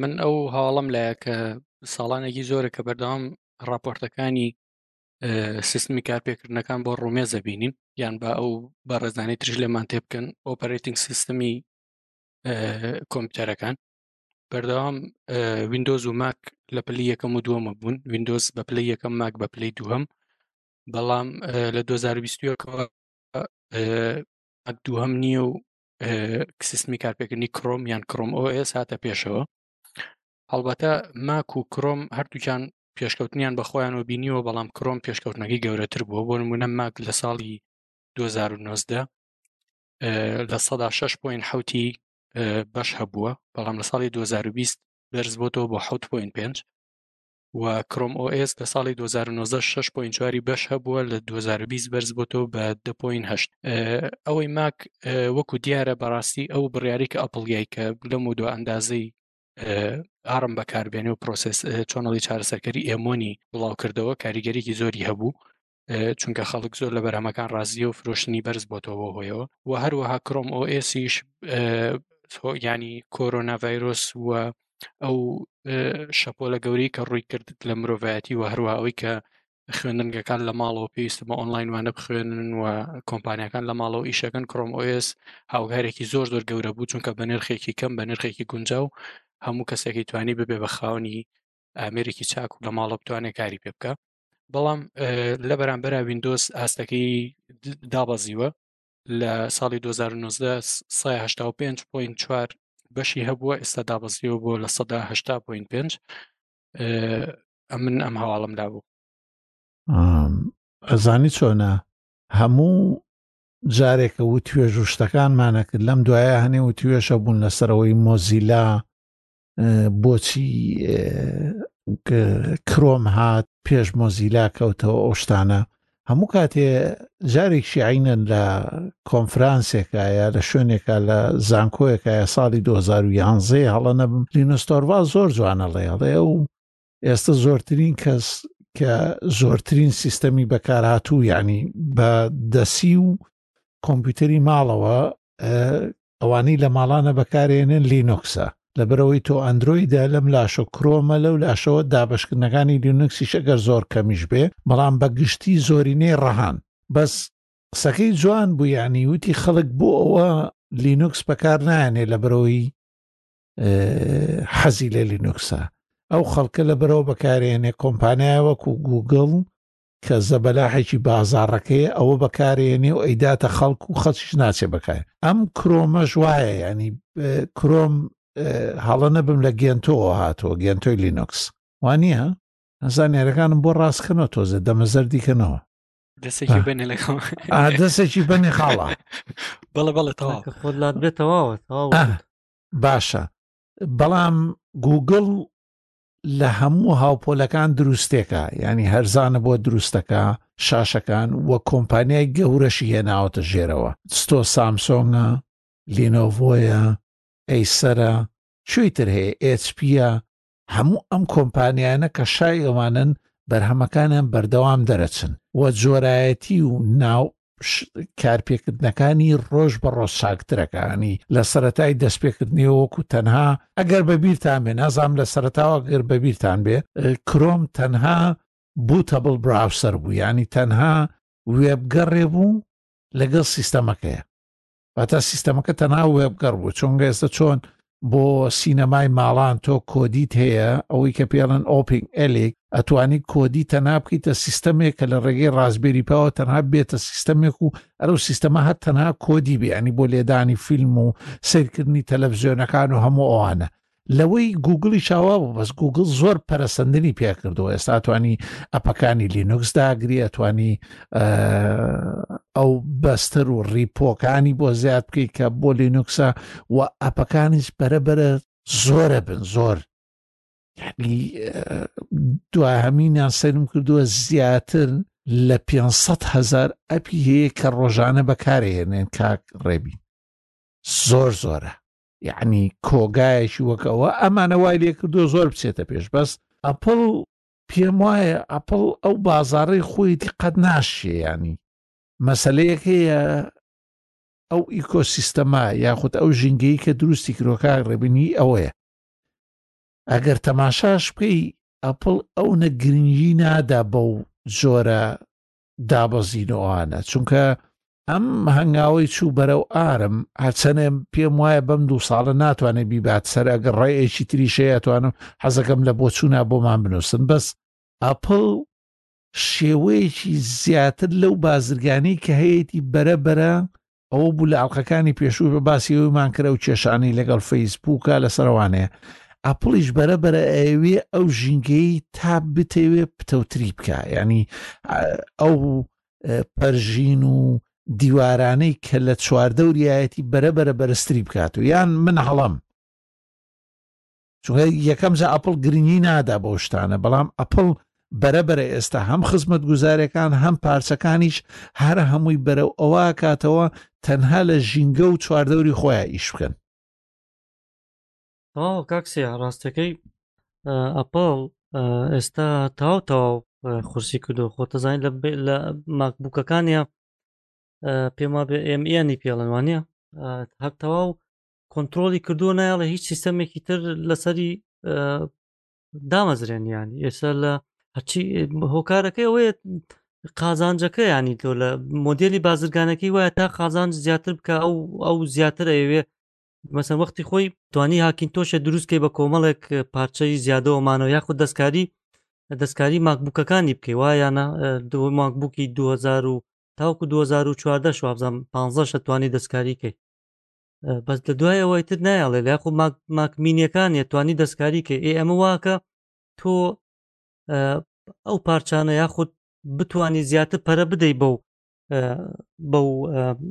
من ئەو هەواڵم لایە کە ساڵانێکی زۆرە کە بەردەوام راپۆرتەکانی سیستمی کارپێکردنەکان بۆ ڕومێزە بینین یان بە ئەو بەڕێزانانی ترژ لەمان تێ بکەن ئۆپەرتنگ سیستمی کۆمپیوتەرەکان بەردەوام وینندۆز و ماک لە پلی یەکەم و دووەمە بوون وینندۆز بە پلی یەکەم ماک بە پلی دووهم بەڵام لە 2020ەوە دووهم نییە و سیستمی کارپێکردنی کرۆم یان کرۆم ئۆس هاتە پێشەوە هەڵبەتە ماک و کرۆم هەردووچان پێشکەوتنیان بە خۆیان و بینیوە بەڵام کرۆم پێشکەوتنەکەی گەورەتر بووە بۆ نمونە ماک لە ساڵی 2009 لە سەدا 6 پوین حوتی بەش هەبووە بەڵام لە ساڵی 2020 بەرز بۆتەوە بۆ 6 پوین پێنج و کرۆم ئۆ ئێس لە ساڵی 2009 6 پوین چواری بەش هەبووە لە 2020 بەرز بۆتەوە بە دەپۆین هەشت ئەوەی ماک وەکو دیارە بەڕاستی ئەو بڕیاری کە ئەپڵگای کە لەم و دو ئەندازەی ئارم بەکاربێنێ و پرۆسس چۆنەڵی چارەسەرکەری ئێمۆنی بڵاو کردەوە کاریگەریکی زۆری هەبوو چونکە خەڵک زۆر لە بەرهەمەکان ڕازیە و فرۆشتنی بەرز بۆتەوە هۆیەوە و هەروەها کرۆم ئۆئسیش ینی کۆرۆنا ڤایرۆس و ئەو شەپۆلە گەورەی کە ڕووی کرد لە مرۆڤایەتی و هەروە ئەوی کە خوێندنگەکان لە ماڵەوە پێویست بە ئۆنلاین وانە بخوێنن و کۆمپانیەکان لە ماڵەوە ئیشەکەن کرۆم ئۆس هاوگارێکی زۆر زۆر گەورە بوو چونکە بە نرخێکی کەم بە نرخێکی گونجا و هەموو کەسێکی توانی ببێ بە خاونی ئامرێکی چاک و لە ماڵە بتوانێت کاری پێ بکە بەڵام لە بەرامبەرا وینندۆز ئاستەکەی دابەزیوە لە ساڵی 2019.4 بەشی هەبووە ئێستا دابەزیەوە بۆ لە سەدا هشتا پوین پێنج من ئەم هەواڵم دابوو ئەزانی چۆنە هەموو جارێکە و توێژ و شتەکانمانەکرد لەم دوایە هەنێ و توێشە بوون لەسەرەوەی مۆزیلا بۆچی کرۆم هات پێش مۆزیلا کەوتەوە ئەو شتانە هەموو کاتێ جارێک شیعینەن لە کۆنفرانسێکایە لە شوێنێکە لە زانکۆیەکایە ساڵی 2011 هەڵە نەبم لینۆستۆروا زۆر جوانە ڵێڵێ و ئێستا زۆرترین کەس کە زۆرترین سیستەمی بەکارهاتوو ینی بە دەسی و کۆمپیوتەری ماڵەوە ئەوانەی لە ماڵانە بەکارێنن لینوکسە لەبەرەوەی تۆ ئەندرویدە لەم لاشە کرۆمە لەو لاشەوە دابشکردنەکانی لینوکسیش ئەگەر زۆر کەمیش بێ بەڵام بە گشتی زۆرینەی ڕەهان بەس قسەکەی جوان بوو ینی وتی خەڵک بۆ ئەوە لینوکس بەکار نایانێ لە بەرەوەی حەزی لە لینوکسە ئەو خەڵکە لە بەرەوە بەکارێنێ کۆمپانیای وەکو گوگل کە زەبەلاحێکی بازاڕەکەیە ئەوە بەکارێنێ و ئەیداتە خەڵک و خەڵکیش ناچێ بەکار ئەم کرۆمەش وایە ینی کرۆم هەڵە نەبم لە گەنتۆوە هاتووە گەنتۆی لینوکس وانە زانێرەکانم بۆ ڕاستکەنەوە تۆزێ دەمەزەر دیکەنەوە دەسێکی بنێ لەگەڵ دەسێکی بنێ خاڵە بەڵە بەڵە تەوا خۆ لات بێت تەواوە باشە بەڵام گوگل لە هەموو هاوپۆلەکان دروستێکە ینی هەرزانە بۆ دروستەکە شاشەکان و کۆمپانیای گەورەشی هێناوەتە ژێرەوە ستۆ سامسۆنگە لینۆڤۆیە ئەیسەرە شوی تر هەیە ئچپە هەموو ئەم کۆمپانیانە کە شای ئەوانن بەرهەمەکانیان بەردەوام دەرەچن و جۆرایەتی و ناو کارپێکردنەکانی ڕۆژ بە ڕۆژ چاکترەکانی لە سەتای دەستپێکردنی وەکو تەنها ئەگەر بەبییرتان بێ نازام لە سەرتاوە گەر بەبییرتان بێ کرۆم تەنها بوتەبڵ براوسەر بوو ینی تەنها وێبگەڕێ بوو لەگەڵ سیستەمەکەیە واتا سیستەمەکە تەنها وێبگەڕ بوو چونگە ئێستا چۆن بۆ سینەمای ماڵان تۆ کۆدیت هەیە ئەوەی کە پێڵن ئۆپینگ ئەلێک ئەتوانی کۆدی تەنها بکەیتە سیستەمێک کە لە ڕێگەی ڕازبێری پاوە تەنها بێتە سیستەمێک و ئەرو سیستەما هەر تەنها کۆدی بیانی بۆ لێدانی فیلم و سیرکردنی تەلەڤزیۆنەکان و هەموو ئەوانە لەوەی گوگلی چاوا بوو بەس گوگل زۆر پەرسەندنی پێکردەوە ئێستا توانی ئەپەکانی لینوکس داگری ئەتوانی ئەو بەستەر و ڕیپۆکانی بۆ زیاد بکەیت کە بۆ لینوکسە و ئەپەکانیش بەرەبەرە زۆرە بن زۆر دواهمینیان سەرم کردووە زیاتر لە 500 هزار ئەپی هەیە کە ڕۆژانە بەکارێنێن کاک ڕێبی زۆر زۆرە یعنی کۆگایەکی وەک ئەوە ئەمانە وای لێ کردو زۆر بچێتە پێش بەس ئەپل پێم وایە ئەپل ئەو بازارەی خۆیتی قەت ناشێ ینی مەسلەیەک هەیە ئەو ئیکۆسیستەما یاخود ئەو ژینگەی کە دروستی کرۆکە ڕێبینی ئەوەیە ئەگەر تەماشاش بکەی ئەپل ئەو نەگرنگی نادا بەو جۆرە دابەزینەوانە چونکە ئەم هەنگاوی چوو بەرەو ئارم هەرچەنێ پێم وایە بەم دوو ساڵە ناتوانێت بیبات سەر ئەگەر ڕێەکی تریشەیەتوانم حەزەکەم لە بۆچوونا بۆمان بنووسن بەس ئەپل شێوەیەکی زیاتر لەو بازرگانی کە هەیەی بەرەبەرە ئەوە بوو لە ئەڵلقەکانی پێشوو بە باسی ئەومان کرە و کێشانی لەگەڵ فەیسبووکە لە سەروانەیە ئەپڵیش بەرە بەرە ئەوێ ئەو ژینگەی تا بتەوێ پتەوتری بکە ینی ئەو پەرژین و دیوارانەی کە لە چواردەوریایەتی بەرە بەرە بەرزتری بکات و یان من هەڵم چونکە یەکەم جا ئەپڵ گرنگی نادا بەو شتانە بەڵام ئەپڵ بەرە بەرە ئێستا هەم خزمەت گوزارەکان هەم پارچەکانیش هەر هەمووی بەرەو ئەوە کاتەوە تەنها لە ژینگە و چواردەوری خۆیان ئیش بکەن تەواو کاکسێ ڕاستەکەی ئەپڵ ئێستا تاو تەواو خورسی کردو خۆتەزانین لە ماکبووکەکانە پێما بێ ئێمئنی پێڵەن وانە هەر تەواو کۆنتترۆلی کردووە نایڵێ هیچ سیستەمێکی تر لەسەری دامەزرێنیان ئێستا لە هەچی هۆکارەکەی ئەوەیە قازانجەکە ینی تۆ لە مۆدیلی بازرگانەکەی وایە تا قازانج زیاتر بکە ئەو ئەو زیاتر ئەوێ مەسەر وەختی خۆی توانی هاکین تۆشە دروستکەی بە کۆمەڵێک پارچەی زیادەوەمانەوە یاخود دەستکاری دەستکاری ماکبووکەکانی بکەی وایانە دو ماکبووکی 2000 و تاوکو 2014 شوابزانام 15 توانی دەستکاریکەی بەس لە دوایەوەی تر نایڵێ لە خۆ ماکمینیەکان توانی دەستکاری کە ئێ ئەمە واکە تۆ ئەو پارچانە یاخود بتانی زیاتر پەرە بدەیت بەو بەو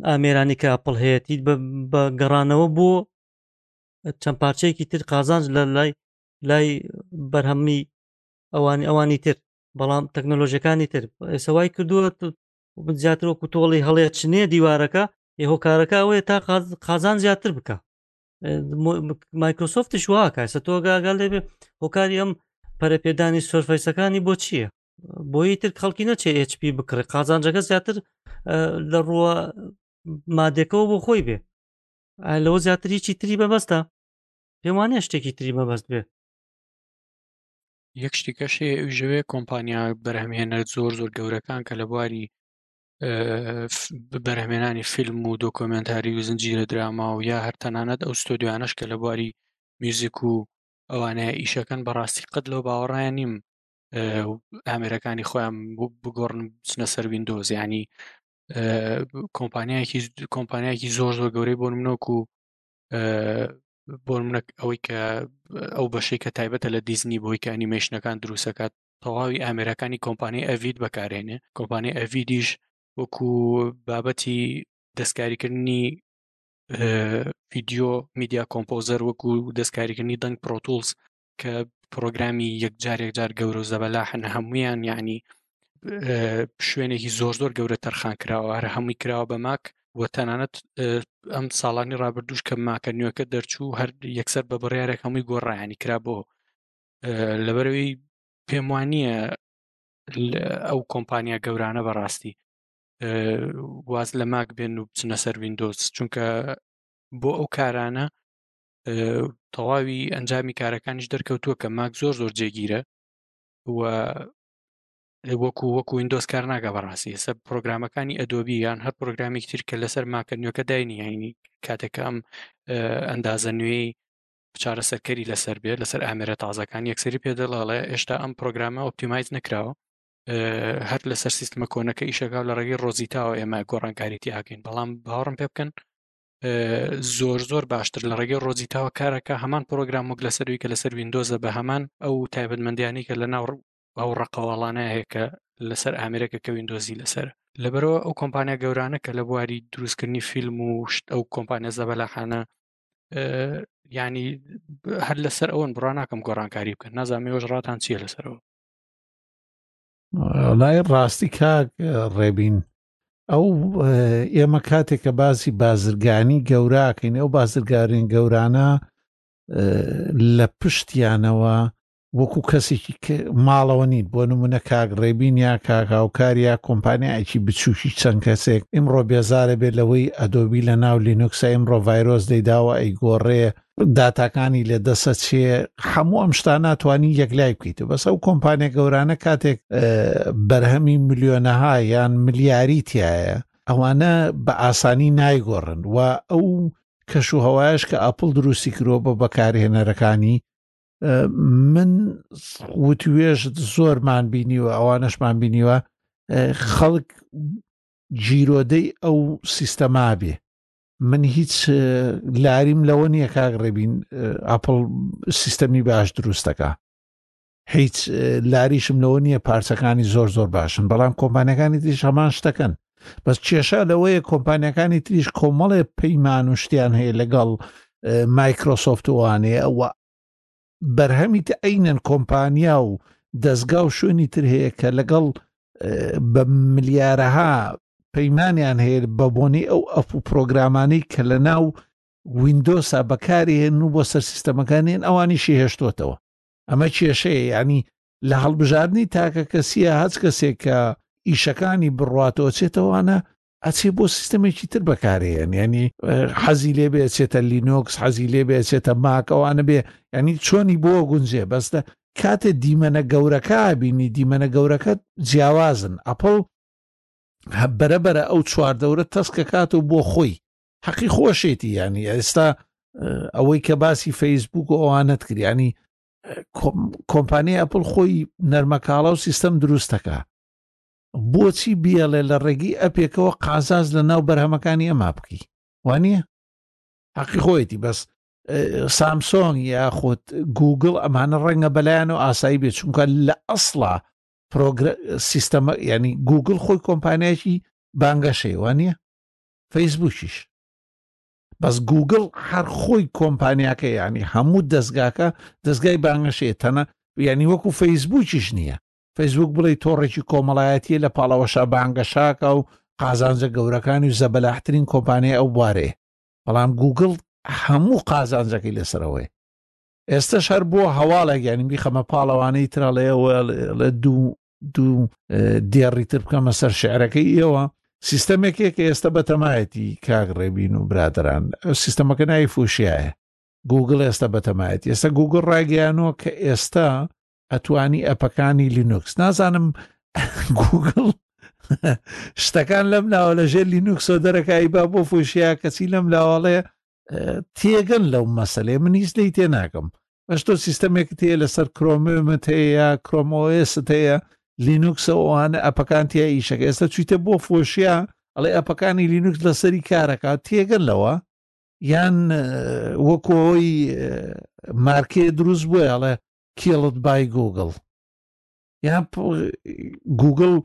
ئامێرانی کە ئەپڵ هەیەیت بە گەڕانەوە بۆ چەند پارچەیەکی تر قازانج لە لای لای بەرهەممی ئەوانی ئەوانی تر بەڵام تەکنۆلۆژیەکانی تر ئێسەوای کردووە من زیاتر وەکو تۆڵی هەڵێ چنێ دیوارەکە ئێ هۆکارەکە ئەوەیە تا قازان زیاتر بکە مایکرۆسۆفتی شوواکە سە تۆگاگەل دەبێ هۆکاری ئەم پەرەپێدانی سۆرفەیسەکانی بۆ چییە بۆی تر خەڵکی نەچێ HP بکڕێ قازانجەکە زیاتر لە ڕووە مادەکەەوە بۆ خۆی بێ لەوە زیاتری چی تری بەبەستە پێمانە شتێکی تری مەبەست بێ یەک شتیکەش هەیە ئەویش ئەوەیە کە کۆمپانیا بەرهەمهێنەرە زۆر زۆر گەورەکان کە لە بواری بەرهەمێنانی فیلم و دۆکۆمنتاری و زنجیرە دراما و یا هەر تەنانەت ئەو ستۆدیوانەش کە لە بواری میوزیک و ئەوانەیە ئیشەکەن بەڕاستی قەت لەو باوەڕیان نیم ئامێرەکانی خۆیان بگۆڕن بچنە سەر وینندۆز ینی کۆمپانیایەکی کۆمپانیایەکی زۆر زۆر گەورەی بۆ منۆک و بۆ منە ئەوەی کە ئەو بەشەی کە تایبەتە لە دیزنی بۆی کە ئەنیمەشنەکان دروستەکات تەواوی ئامێرەکانی کۆمپانی ئەڤید بەکارێنێ کۆمپانی ئەڤیدیش وەکو بابەتی دەستکاریکردنی ڤیددیو میدیا کۆمپۆزەر وەکو دەستکاریکردنی دەنگ پرۆتولز کە پرۆگرامی یەکجار یەکجار گەورە و زەبەلاحن هەمویان یعنی شوێنێکی زۆر زۆر گەورە تەرخان کراوە هەر هەمووی کراوە بە ماک و تەنانەت ئەم ساڵانی ڕابردوش کە ماکە نوێەکە دەرچوو هەر یەکسەر بە بڕارێک هەمووی گۆڕایانی کرا بۆ لەبەرەوەی پێم وانە ئەو کۆمپانیا گەورانە بەڕاستی واز لە ماک بێن و بچنە سەر وینندۆز چونکە بۆ ئەو کارانە تەواوی ئەنجامی کارەکانیش دەرکەوتووە کە ماک زۆر زۆر جێگیرە و وەکو وەکو وینندۆز کار ناگە بەڕاستی ئێستا پرۆگرامەکانی ئەدۆبی یان هەر پرۆگرامی تر کە لەسەر ماکە نوێەکە داینی هەینی کاتێکە ئەم ئەندازە نوێی چارەسەرکەری لەسەر بێت لەسەر ئامرە تازەکان یەکسری پێدەڵڵێ ئێشتا ئەم پرۆگرامە ئۆپتیمایز نکراوە هەر لەسەر سیستمە کۆنەکە ئیشەکە لە ڕێگەی ڕۆزیتاوە ئێمە گۆڕانکاریتی ئاکەین بەڵام باوەڕم پێ بکەن زۆر زۆر باشتر لە ڕێگەی ڕۆزیتاوە کارەکە هەمان پرۆگرام وەک لەسەروی کە لەسەر وینندۆزە بە هەمان ئەو تایبەتمەندیانی کە لە ناو ئەو ڕقەواڵانە هەیە کە لەسەر ئامرێکە کە وینندۆزی لەسەر لەبەرەوە ئەو کۆمپانیا گەورانە کە لە بواری دروستکردنی فیلم و شت ئەو کۆمپانیا زەبەلاحانە ینی هەر لەسەر ئەوەن بڕا ناکەم گۆڕانکاری بکەن نازانامێوەش ڕاتان چییە لەسەرەوە لای ڕاستی کاک ڕێبین ئەو ئێمە کاتێک کە باسی بازرگانی گەوراکەین ئەو بازرگارین گەورانە لە پشتیانەوە وەکو کەسێکی ماڵەوە نین بۆ نمونە کاک ڕێبین یا کاکاوکار یا کۆمپانیایکی بچووکی چەند کەسێک ئیمڕۆ بێزارە بێت لەوەی ئەدۆبی لە ناو لینوکسە ئیمڕۆ ڤایرۆس دەیداوە ئەی گۆڕێ داتاکانی لە دەسە چێ هەموو ئەم شتا ناتوانانی یەکلای بکەیت و بەس ئەو کۆمپانیا گەورانە کاتێک بەرهەمی ملیۆنەها یان ملیاری تایە ئەوانە بە ئاسانی نایگۆڕن و ئەو کەش و هەوایش کە ئاپل دروستی کرۆ بە بەکارهێنەرەکانی من وتوێژ زۆرمان بینیوە ئەوانەشمان بینیوە خەڵک جیرۆدەی ئەو سیستەما بێ من هیچ لاریم لەوە نییە کاک ڕێبین ئاپل سیستەمی باش دروستەکە هیچ لاریشم لەوە نییە پارچەکانی زۆر زۆر باشن بەڵام کۆمپانیەکانی تریش هەمان شتەکەن بەس کێشە لەوەیە کۆمپانیەکانی تریش کۆمەڵێ پەیمان و شتیان هەیە لەگەڵ مایکرۆسۆفتوانێ ئەوە بەرهەمی تەعینەن کۆمپانیا و دەستگا و شوێنی تر هەیە کە لەگەڵ بە ملیارەها پەیمانیان هەیە بە بۆنی ئەو ئەف و پرۆگرامانەی کە لە ناو وینندۆسا بەکاری هێن و بۆ سەر سیستەمەکانیان ئەوانیشی هێشتوتەوە ئەمە کێشەیە ینی لە هەڵبژاردننی تاکە کەسیە هەچ کەسێک کە ئیشەکانی بڕاتەوە چێتەوانە ئەچێ بۆ سیستەمێکی تر بەکارێن ینی حەزی لێ بێ چێتە لینۆکس حەزی لێ بێ چێتە ماکەوانە بێ ینی چۆنی بۆ گونجێ بەستە کاتێ دیمەنە گەورەکە بینی دیمەنە گەورەکە جیاوازن ئەپڵ بەرەبەرە ئەو چواردەورە تەسکە کات و بۆ خۆی حەقی خۆشێتی ینی ئێستا ئەوەی کە باسی فەیسبوک و ئەوانەت کریانی کۆمپانیای ئەپل خۆی نەرمەکاڵا و سیستەم دروستەکە بۆچی بیەڵێ لە ڕێگەی ئەپێکەوە قازاز لە ناو بەرهەمەکانی ئەما بکەی وانە حەقی خۆیەتی بەس سامسۆنگ یاخود گوگل ئەمانە ڕەنگە بەلایەن و ئاسایی بێت چونکە لە ئەسڵا سیستەمە ینی گوگل خۆی کۆمپانیایکی بانگەشەی وانە فەیسبوکیش بەس گوگل هەر خۆی کۆمپانیاکە ینی هەموو دەستگاکە دەستگای بانگەشەیە تەنە ینی وەکو فەیسبوکیش نییە فەیسبووک بڵێی تۆڕێکی کۆمەڵایەتیە لە پاڵەوەشا بانگەشاکە و قازانجە گەورەکانی و زەبەلاحترین کۆمپانیای ئەو بوارەیە بەڵام گووگڵ هەموو قازانجەکەی لەسەرەوەی ئێستش هەر بۆ هەواڵێک یانی بیخەمە پاڵەوانەی تراڵەیەوە لە دوو دوو دێڕی تر بکەمە سەر شعرەکەی ئێوە سیستەمێکێک ئێستا بەتەمایەتی کاک ڕێبین و برادران سیستەمەکە ناوی فوشایە گوگل ئێستا بەتەمایەت ئێستا گوگل ڕاگەیانەوە کە ئێستا ئەتوانی ئەپەکانی لینوکس نازانم گوگل شتەکان لەم ناوە لە ژێر لینوکسۆ دەرەکایی با بۆ فۆشیا کەچی لەم لاواڵێ تێگەن لەو مەسلێ من هیچ لی تێ ناکەم بەش تۆ سیستەمێک تێ لەسەر کرۆمێمت هەیە کرۆمۆسست هەیە لینوکسە ئەوانە ئەپەکانتیا ئیشەکە ئێستا چیتە بۆ فۆشیا ئەڵێ ئەپەکانی لینوکس لەسەری کارەکات تێگەن لەوە یان وەکۆی مارکێ دروست بووە ئەڵێ کیڵت بای گووگڵ یان گووگڵ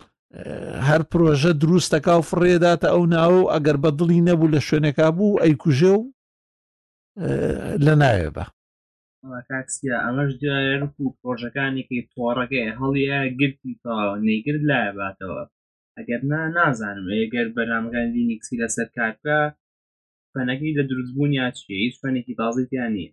هەر پرۆژە دروستەکە و فڕێداتە ئەو ناوە و ئەگەر بە دڵی نەبوو لە شوێنێکا بوو ئەیکوژێ و لە ناوێ بە کاکسیا ئەمەش دوایەر و پرۆژەکانێکی تۆڕەکەی هەڵیە گرتی تەواوە نەیگرت لایە باتەوە ئەگەر نا نازانم ئێگەر بەرنمەکان لینیکسی لەسەر کارکە پەنەکەی لە دروستبوون یا چیە هیچ پەنێکی بازی تیان نییە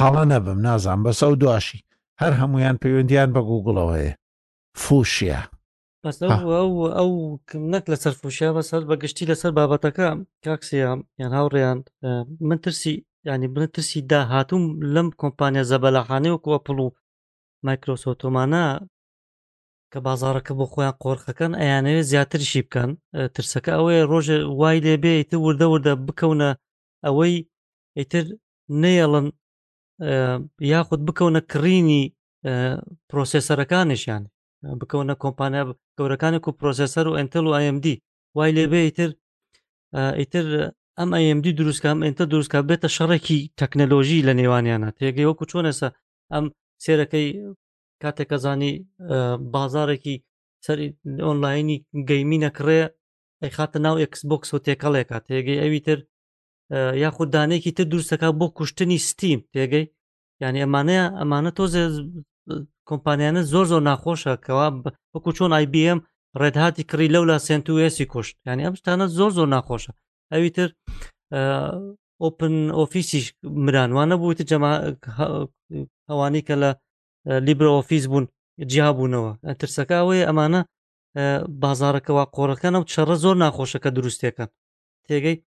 هەڵە نەبم نازان بەس ئەو دواشی هەر هەمویان پەیوەندیان بە گوگڵەوە هەیە فوشیا بەس ئەو ها. ئەو ئەو نەک لەسەر فوشیا بەس هەر بەگشتی لەسەر بابەتەکە کاکسیان یان هاوڕێیان اه، من ترسی ینی من ترسی داهاتوم لەم کۆمپانیا زەبەلاحانەی وەکو ئەپڵ و مایکرۆسۆتۆمانە کە بازارەکە بۆ خۆیان قۆرخەکەن ئەیانەوێت زیاتریشی بکەن اه، ترسەکە ئەوەیە ڕۆژێ وای لێبێ ئیتر وردە وردە بکەونە ئەوەی ئیتر نەیەڵن یاخود بکەونە کڕینی پرۆسسەرەکانیشیان بکەونە کۆمپانیا گەورەکانی کو پرۆسسەر و ئەتەل و ئەMD وای لێبێ ئیتر ئیتر ئەم ئەMD دروستکەم ئەتە دروستکە بێتە شەڕێکی تەکنەلۆژی لە نێوانیانە تێگەی وەکو چۆنەسە ئەم سێرەکەی کاتێکەزانی بازارێکی سەر ئۆنلاینی گەیمینە کڕێ ئەی خاتە ناو ئەکسبکس و تێکەڵێکە تێگەی ئەوی تر یاخود دانێکی تر دروستەکە بۆ کوشتنی ستیم پێگەی یعنی ئەمانەیە ئەمانە تۆزێ کۆمپانیانە زۆر زۆر ناخۆشە کەوا وەکو چۆن آیBM ڕێدهاتی کڕی لەولا سنتوسی کوشت ینی ئەم شتانە زۆر زۆر ناخۆشە ئەوی تر ئۆپن ئۆفیسیش مرانوانە بوویت جەما ئەوانی کە لە لیبرە ئۆفیس بوون جیابوونەوە ترسەکە ئەوەیە ئەمانە بازارەکەەوە قۆڕەکەن و شەڕە زۆر ناخۆشەکە دروستەکەن تێگەی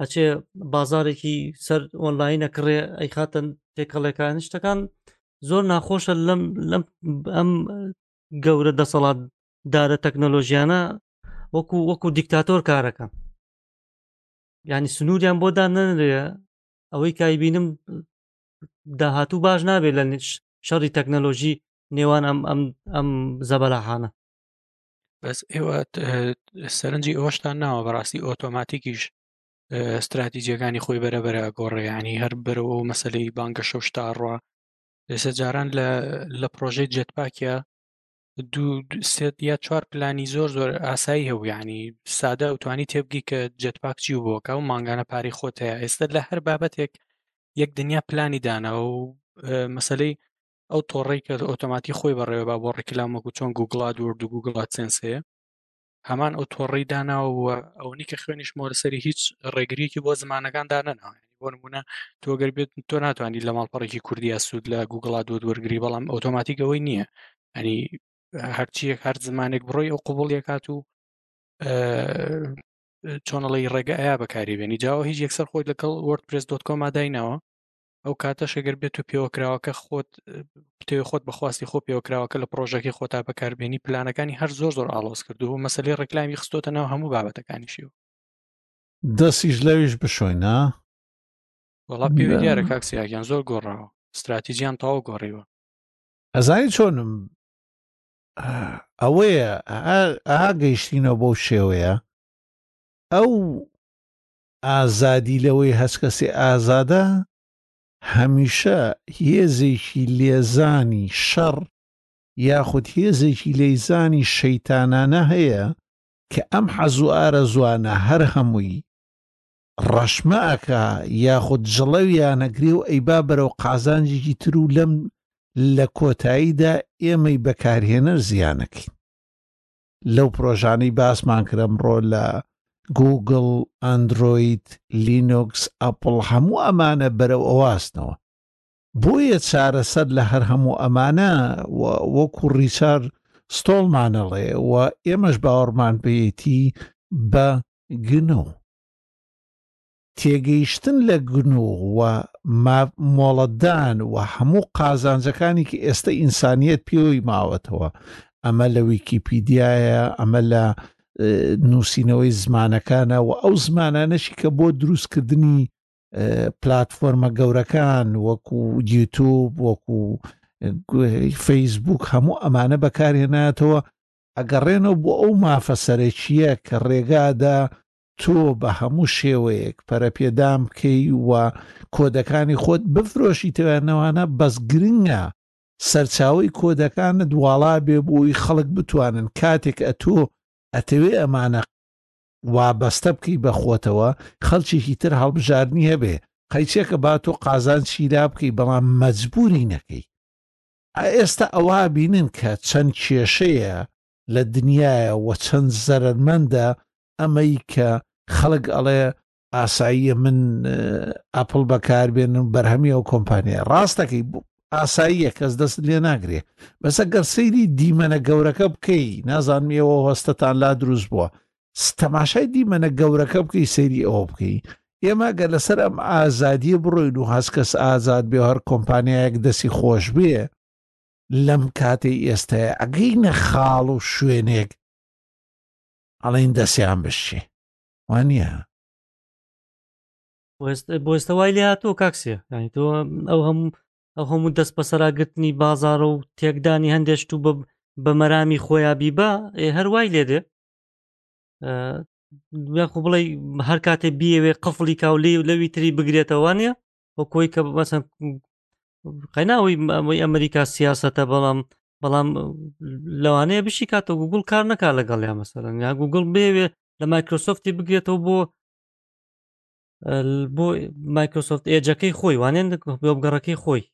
ئەچێ بازارێکی سەر ئۆنلاینە کڕێ ئەی خاتن تێکەڵێکان شتەکان زۆر ناخۆشە لەم لەم ئەم گەورە دەسەڵات دارە تەکنۆلۆژیانە وەکو وەکو دیکتاتۆر کارەکە ینی سنووریان بۆ دانەنرێ ئەوەی کای بینم داهاتوو باش نابێت لە شەڕی تەکنەلۆژی نێوان ئەم ئەم ئەم زەبەلاحانە بەس ئێوە سەرنجی ئەوەشتان ناوە بەڕاستی ئۆتۆماتیکیش استراتیجیەکانی خۆی بەرە بەرە گۆڕیانی هەر بەرەوە و مەسلەی بانگە شەو شتاڕە لەسە جاران لە لە پرۆژەی جێتپاکە دوو سێت یا چوار پلانی زۆر زۆر ئاسایی هەبوویانی سادە و توانی تێبگی کە جێتپاک چی و بۆکە و مانگانە پارەی خۆت هەیە ئێستا لە هەر بابەتێک یەک دنیا پلانی داناوە و مەسلەی ئەو تۆڕی کە ئۆتۆماتی خۆی بەڕێوە با بۆ ڕیکلام وەکو چۆن گوگڵات ورد و گوگڵات سنسەیە هەمان ئەو تۆڕی داناوە ئەوەنی کە خوێنیش مۆرەسەری هیچ ڕێگریەکی بۆ زمانەکان دانەناوە بۆ نمونە تۆگەر بێت تۆ ناتوانانی لە ماڵپەڕێکی کوردیا سوود لە گوگڵا دوت وەرگری بەڵام ئۆتۆماتیکەوەی نییە ئەنی هەرچیەک هەر زمانێک بڕۆی ئەو قوبڵ یەکات و چۆنەڵی ڕێگە ئایا بەکاری بێنی جاوە هیچ یەکسەر خۆی لەگەڵ وەرد پرس دۆتکۆماداینەوە ئەو کاتەش گەر بێت و پێوەکراوەکە خۆت بتەوێت خۆت بەخواستی خۆ پێوەکراوەکە لە پرۆژەکەی خۆتا بەکاربیێنی پلانەکانی هەر زۆر زۆر ئاڵۆز کردو و مەسلی ڕێکلاوی خستۆتە ناو هەموو بابەتەکانیشی و دەسیش لەویش بشۆینە وڵا پێ دیارە کاکسیاگیان زۆر گۆڕاوە استراتیجیان تاو گۆڕیوە ئەزای چۆنم ئەوەیە ئاگەیشتینەوە بۆ شێوەیە ئەو ئازادی لەوەی هەچکەسێ ئازادە، هەمیشە هێزێکی لێزانی شەڕ یاخود هێزێکی لێیزانی شەیتانانە هەیە کە ئەم حەز و ئارەزوانە هەر هەمووی ڕەشمە ئەکا یاخود جڵەویان ئەگرێ و ئەیبا بەرەو قازانجێکی تر و لەم لە کۆتاییدا ئێمەی بەکارهێنەر زیان ئەکەین. لەو پرۆژانەی باسمان کرد ئەمڕۆ لە گووگڵ، ئەندرۆید، لینۆکس، ئەپڵ هەموو ئەمانە بەرەو ئەواستنەوە. بۆیە چارەسەر لە هەر هەموو ئەمانە وەکو ڕیچار ستۆڵمانەڵێ و ئێمەش باوەڕمان پێیەتی بە گنۆ. تێگەیشتن لە گنوغ و ماف مۆڵەتدان و هەموو قازانجەکانی کە ئێستە ئینسانیەت پێوەی ماوەتەوە ئەمە لە ویکیپیدیایە ئەمە لە نووسینەوەی زمانەکانە و ئەو زمانانەشی کە بۆ دروستکردنی پلتفۆرمە گەورەکان وەکو یوتوب وەکو فەیسبوک هەموو ئەمانە بەکارهێناتەوە ئەگەڕێنەوە بۆ ئەو مافە سەرەکیە کە ڕێگادا تۆ بە هەموو شێوەیەک پەرەپێدان بکەی و کۆدەکانی خۆت بفرۆشیتەوە نەوانە بەس گرنگە سەرچاوەی کۆدەکانت واڵا بێ بۆی خەڵک بتوانن کاتێک ئەتۆ ئەتەوێ ئەمانە وابەستە بکەی بە خۆتەوە خەڵکێکی تر هەڵبژاردنی هەبێ قەیچێکە با تۆ قازان چیرا بکەی بەڵام مەجبوری نەکەی ئێستا ئەوە بینن کە چەند کێشەیە لە دنیایە وە چەند زەرەرمەندە ئەمەی کە خەڵک ئەڵێ ئاساییە من ئەپڵ بەکاربێن و بەرهەمی ئەو کۆمپانیای ڕاستەکەی ئاساییە کەس دەست لێ ناگرێ بەسە گەر سەیری دیمەنە گەورەکە بکەی نازانم ئێوە هەستەتان لا دروست بووە تەماشای دیمەنە گەورەکە بکەی سەیری ئەوە بکەی ئێمە گەر لەسەر ئەم ئازادیە بڕۆین و هەست کەس ئازاد بێ هەر کۆمپانیایەک دەسی خۆش بێ لەم کاتی ئێستای ئەگەینە خاڵ و شوێنێک ئەڵین دەستیان بشێ وانە بۆستە وای لێ هاتۆ کاکسێ ینی تۆ ئەو هەموو ئەو هەموو دەست بەسەراگرتنی بازارە و تێکدانی هەندێشت و بە مەرامی خۆیان بیبا هەروای لێ دێ یاخو بڵێ هەر کاتێ بیەوێ قفڵی کاولێ و لەوی تری بگرێتەوە نیە وەکۆی کە بەسە قەناوی ئەمەی ئەمریکا سیاستە بەڵام بەڵام لەوانەیە بشی کاتە گوگل کار نەکا لەگەڵ یا مەسەرەن یا گوگل بێوێ لە مایکرۆسۆفتی بگرێتەوە بۆ بۆ مایکرۆسۆفت ئێجەکەی خۆی وانێن بگەڕەکەی خۆی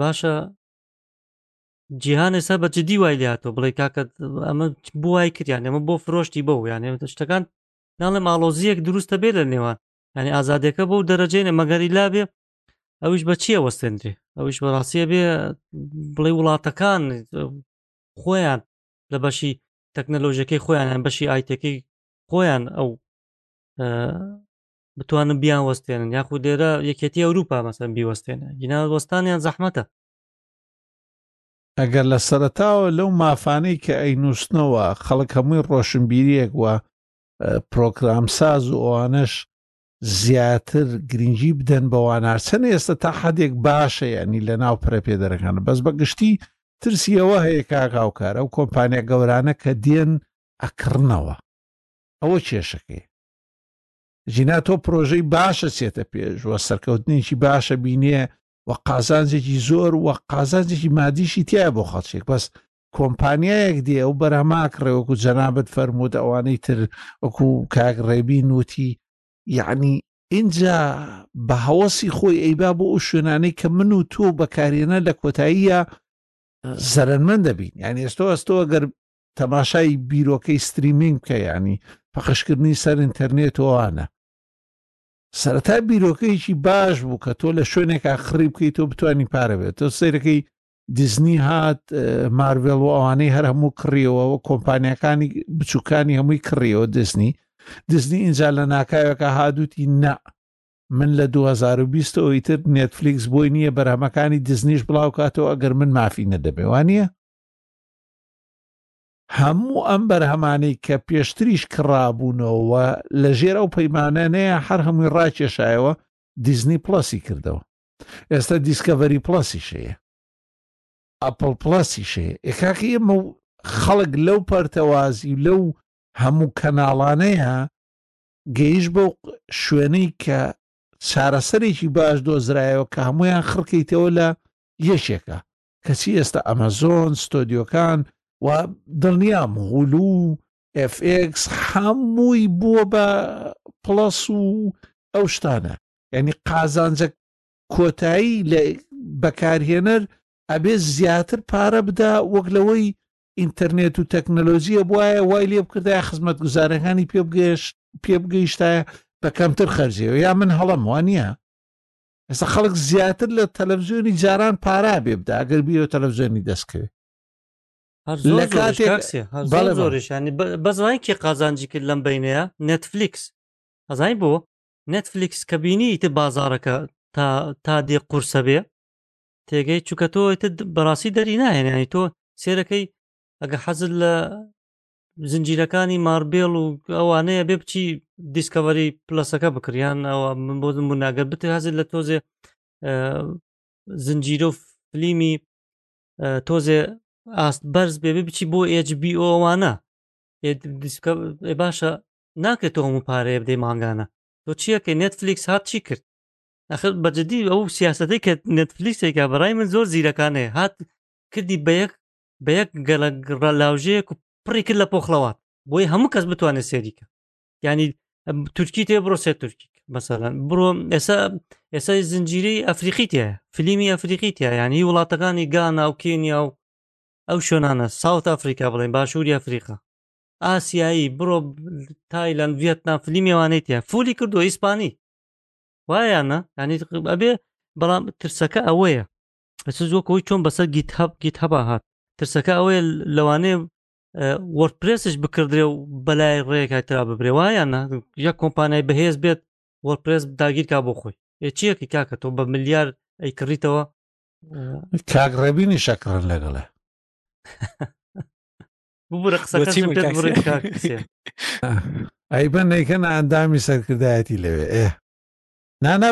باشە جیهان ئێستا بە جدی وای لاتەوە بڵێ کاکە ئەمە بوای کردیان ئەمە بۆ فرۆشتی بەو یانێ شتەکان ناڵێ ماڵۆزیەک دروستە بێ لە نێوان ینی ئازادەکە بۆ دەرەجێنە مەگەری لابێ ئەوش بە چیە وەستێنرێ ئەوش بەڕاستیە بێ بڵێ وڵاتەکان خۆیان لە بەشی تەکنەلۆژەکەی خۆیان هەن بەشی ئایتەکەی خۆیان ئەو بتوانن بیان وەستێنن یاخود دێرە یەکێتی ئەوروپا مەسەن بیوەستێنە گینا وەستانیان زەحمەتە ئەگەر لە سەرتاوە لەو مافانەی کە ئەی نووسنەوە خەڵک هەمووی ڕۆشنبیریەک وە پرۆگرامساز و ئەوانەش زیاتر گرنگی بدەن بە وانارچەن ئێستا تا حدێک باشە ینی لە ناو پرەپێدەرەکان بەس بە گشتی ترسیەوە هەیە کاکاوکار ئەو کۆمپانیا گەورانە کە دێن ئەکڕنەوە ئەوە کێشەکەی ژینا تۆ پرۆژەی باشە چێتە پێش وە سەرکەوتنێکی باشە بینێ و قازانجێکی زۆر و قازانجێکی مادیشی تیا بۆ خەڵچێک بەس کۆمپانیایەک دێ ئەو بەرهەماک ڕێوەکو جەنابەت فەرمووت ئەوانەی تر وەکو کاک ڕێبی نووتی یعنی ئینجا بە هەوەسی خۆی ئەیبا بۆ ئەو شوێنانەی کە من و تۆ بەکارێنە لە کۆتاییە زەرەنمەند دەبین یعنی ئێستۆ ئەستۆ گەر تەماشای بیرۆکەی ستریمینگ بکە ینی پەخشکردنی سەر ئینتەرنێتەوەوانە سەرەتا بیرۆکەیەکی باش بوو کە تۆ لە شوێنێکا خڕی بکەیت تۆ بتانی پارە بێت تۆ سیرەکەی دیزنی هات مارڤێڵ و ئەوانەی هەر هەموو کڕیەوە و کۆمپانیەکانی بچووکانی هەمووی کڕیەوە دزنی دزنی ئینجا لە ناکاوێکە هادوتی نا من لە 2020 ئەوی تر نێتفلیکس بۆی نییە بەرهەمەکانی دزنیش بڵاو کاتەوە ئەگەر من مافی نەدەبێ وانە هەموو ئەم بەرهەمانی کە پێشتریش کڕابوونەوە لە ژێر ئەو پەیمانانەیە هەر هەمووی ڕاکێشایەوە دیزنی پلسی کردەوە ئێستا دیسکەڤەری پڵەسیش هەیە ئەپڵ پڵەسیش هەیە ئێکاکە ئێمە خەڵک لەو پەرتەوازی و لەو هەموو کەناڵانەیە گەیش بۆ شوێنەی کە چارەسەرێکی باش دۆزرایەوە کە هەمویان خڕکەیتەوە لە یەکێکە کەچی ئێستا ئەمەزۆن ستۆدیۆکان و دڵنیام غولو FX هەمووی بووە بە پڵەس و ئەو شتانە یعنی قازانجە کۆتایی لە بەکارهێنەر ئەبێ زیاتر پارە بدا وەک لەوەی ئینتەرنێت و تەکنەلۆژیە بواە وای لێ بکردای خزمەت گوزارەکانی پێ بگەشت پێ بگەیشتایە بە کەمتر خەرجەوە یا من هەڵم وانە ئێستا خەڵک زیاتر لە تەلەڤزیۆنی جاران پارا بێ بدا گەر بیرە تەلەڤزیۆنی دەستکەوێت لە کاتێک زۆرشانی بەزانکی قازانجی کرد لەم بینەیە نتفلیکس ئەزای بۆ نێتفلیکس کە بینی ئیتر بازاڕەکە تا تا دێ قورسە بێ تێگەی چووکە تۆ ئیتر بەڕاستی دەری ناهێنانی تۆ سێرەکەی ئەگە حەزت لە زنجیرەکانی ماربێڵ و ئەوانەیە بێ بچی دیسکەوەری پلەسەکە بکڕیان ئەوە من بۆ من ناگەر بتێ حەزت لە تۆزێ زنجیرە و فلیمی تۆزێ ئاست بەرز بێ بچی بۆ HBOوانە باشە ناکرێت تۆ هەموو پارەیە بدەی مانگانە تۆ چیەکەی نێتفلیکس هات چی کرد ئەخر بەجددی ئەو سیاستەی کە نێتفلیکسێکا بەڕای من زۆر زیرەکانەیە هات کردی بە یەک بە یەک گەلە ڕەلاوژەیەک و پڕی کرد لە پۆخڵەوات بۆی هەموو کەس بتوانێت سێریکە ینی تورکی تێ بڕۆ سێ تورکی مەسەلەن بڕۆ ئێسا ئێسای زنجیری ئەفریقی تایە فلیمی ئەفریقی تایە ینی وڵاتەکانی گانا و کینیا و ئەو شوێنانە ساوت ئەفریقا بڵێن باشووری ئەفریقا ئاسیایی بڕۆ تایلند ڤێتنام فلیمی وانەی تیا فولی کردو ئیسپانی وایانە ینی ئەبێ بەڵام ترسەکە ئەوەیە ئەس زۆکەوەی چۆن بەسەر گیت هەب گیت هەبا هات ترسەکە ئەوەیە لەوانەیە وەرپرسش بکردرێ و بەلای ڕێکای تررا ببرێ وایانە یە کۆمپانای بەهێز بێت وەرپرس داگیرکا بۆ خۆی چیەکی کاکە تۆ بە ملیار ئەی کڕیتەوە کاک ڕێبینی شەکڕن لەگەڵێ ببورە قسەکەشم پێت بڕێت کاک حسێن ئەیبە نەیکەنە ئەندامی سەرکردایەتی لەوێ ئێ نانا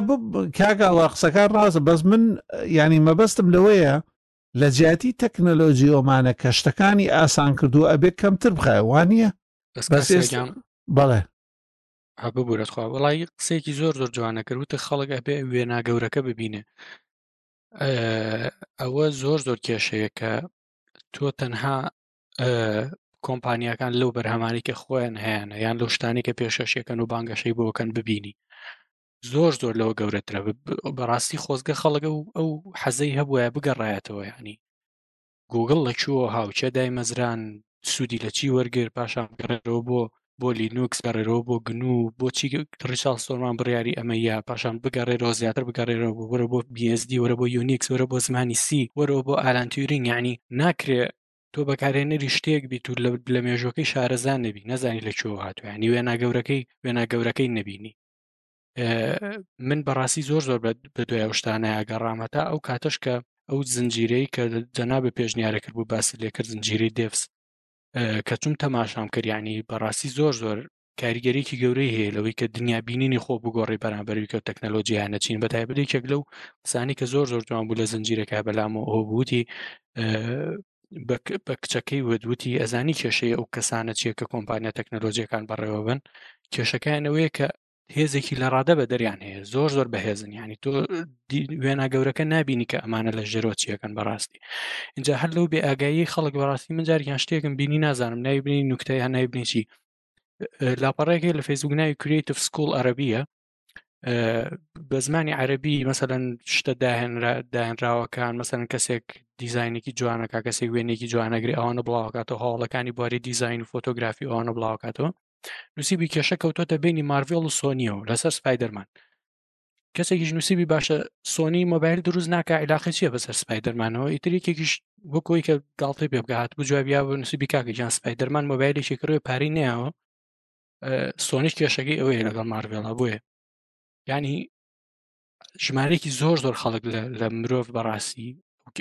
کاگاڵا قسەکان ڕاستە بەس من ینی مەبەستم لەوەیە لە جیاتی تەکنەلۆجی ئۆمانە کە شتەکانی ئاسان کردو ئەبێ کەمتر بخای وانە بەڵێ ببورەت خوا وڵی قسێکی زۆر زۆر جوانە کردوتە خەڵک ئەبێ وێنا گەورەکە ببینێ ئەوە زۆر زۆر کێشەیە کە تۆ تەنها کۆمپانیەکان لەو بەرهەمانی کە خۆیان هەیەە یان لەو شتانی کە پێشەشیەکەن و بانگەشەی بۆکەن ببینی زۆر زۆر لەوە گەورەترە بەڕاستی خۆزگە خەڵگە و ئەو حەزەی هەبووە بگەڕایەتەوە ینی گوگل لە چووە هاوچە دایمەزران سوودی لە چی وەرگر پاشان گەڕێتەوە بۆ بۆ لینوکس گەڕێرەوە بۆ گنو و بۆچی ڕیچال سۆرمان بڕیاری ئەمە یا پاشان بگەڕێرەوە زیاتر بگەڕێرەوە بۆ وەرە بۆ BSD وەرە بۆ یونیکس وەرە بۆ زمانی سی وەرەوە بۆ ئالانتیورین یعنی ناکرێ تۆ بەکارێنەری شتێک بیت و لە مێژوەکەی شارەزا نەبی نەزانی لە چۆ هاتوانی وێنا گەورەکەی وێنا گەورەکەی نەبینی من بەڕاستی زۆر زۆر بە دوای شتانە ئەگەڕام هەتا ئەو کاتەش کە ئەو زنجیرەی کە جەنا بە پێشنیارە کرد بوو باسی لێکرد زنجیری دێفس کە چوم تەماشام کرد یعنی بەڕاستی زۆر زۆر کاریگەریکی گەورەی هەیە لەوەی کە دنیا بینینی خۆ بگۆڕی بەرامبەروی کە تەکنەلۆجییان نەچین بە تایبەت یەکێک لەو قسانی کە زۆر زۆر جوان بوو لە زنجیرەکە بەلام و ئەو بووتی بە کچەکەی ودوتی ئەزانی کێشەیە ئەو کەسانە چیە کە کۆمپانیا تەکنەلۆجیەکان بەڕێوە بن کێشەکانەوەیە کە هێزێکی لە ڕادە بە دەریان هەیە زۆر زۆر بەهێزن ینی تۆ وێنا گەورەکە نبینی کە ئەمانە لە ژێرۆچیەکەن بەڕاستی اینجا هەر لەو بێ ئاگایی خەڵک بەڕاستی من جارێکیان شتێکم بینی نازانم نایبنی نوکتە یان نایبنی چی لاپەڕێکی لە فەیسبوک ناوی کریتف سکول عەربیە بە زمانی عەربی مەسەەن شتە داهێنرا داهێنراوەکان مەسەن کەسێک دیزینێکی جوانەکە کەسێک وێنێکی جوانەگری ئەوانە بڵاوکاتەوە هەواڵەکانی بواری دیزین و فۆتۆگرافی ئەوانە بڵاوکاتەوە نووسیبی کێشە کەوتۆتە بینی مارڤێڵ و سۆنیە و لەسەر سپایدەرمان کەسێکیش نووسیبی باشە سۆنی مۆبایل دروست ناکە عیلاقی چیە بەسەر سپای دەرمانەوە ئیتر یەکێکیش وەکۆی کە گاڵتەی پێ بگات بجوابیا بە نووسیبی کاکە جان سپای دەرمان مۆبایلێکی کڕێ پارەی نیاوە سۆنیش کێشەکەی ئەوەیە لەگەڵ مارڤێڵا بۆیە ینی ژمارێکی زۆر زۆر خەڵک لە مرۆڤ بەڕاستی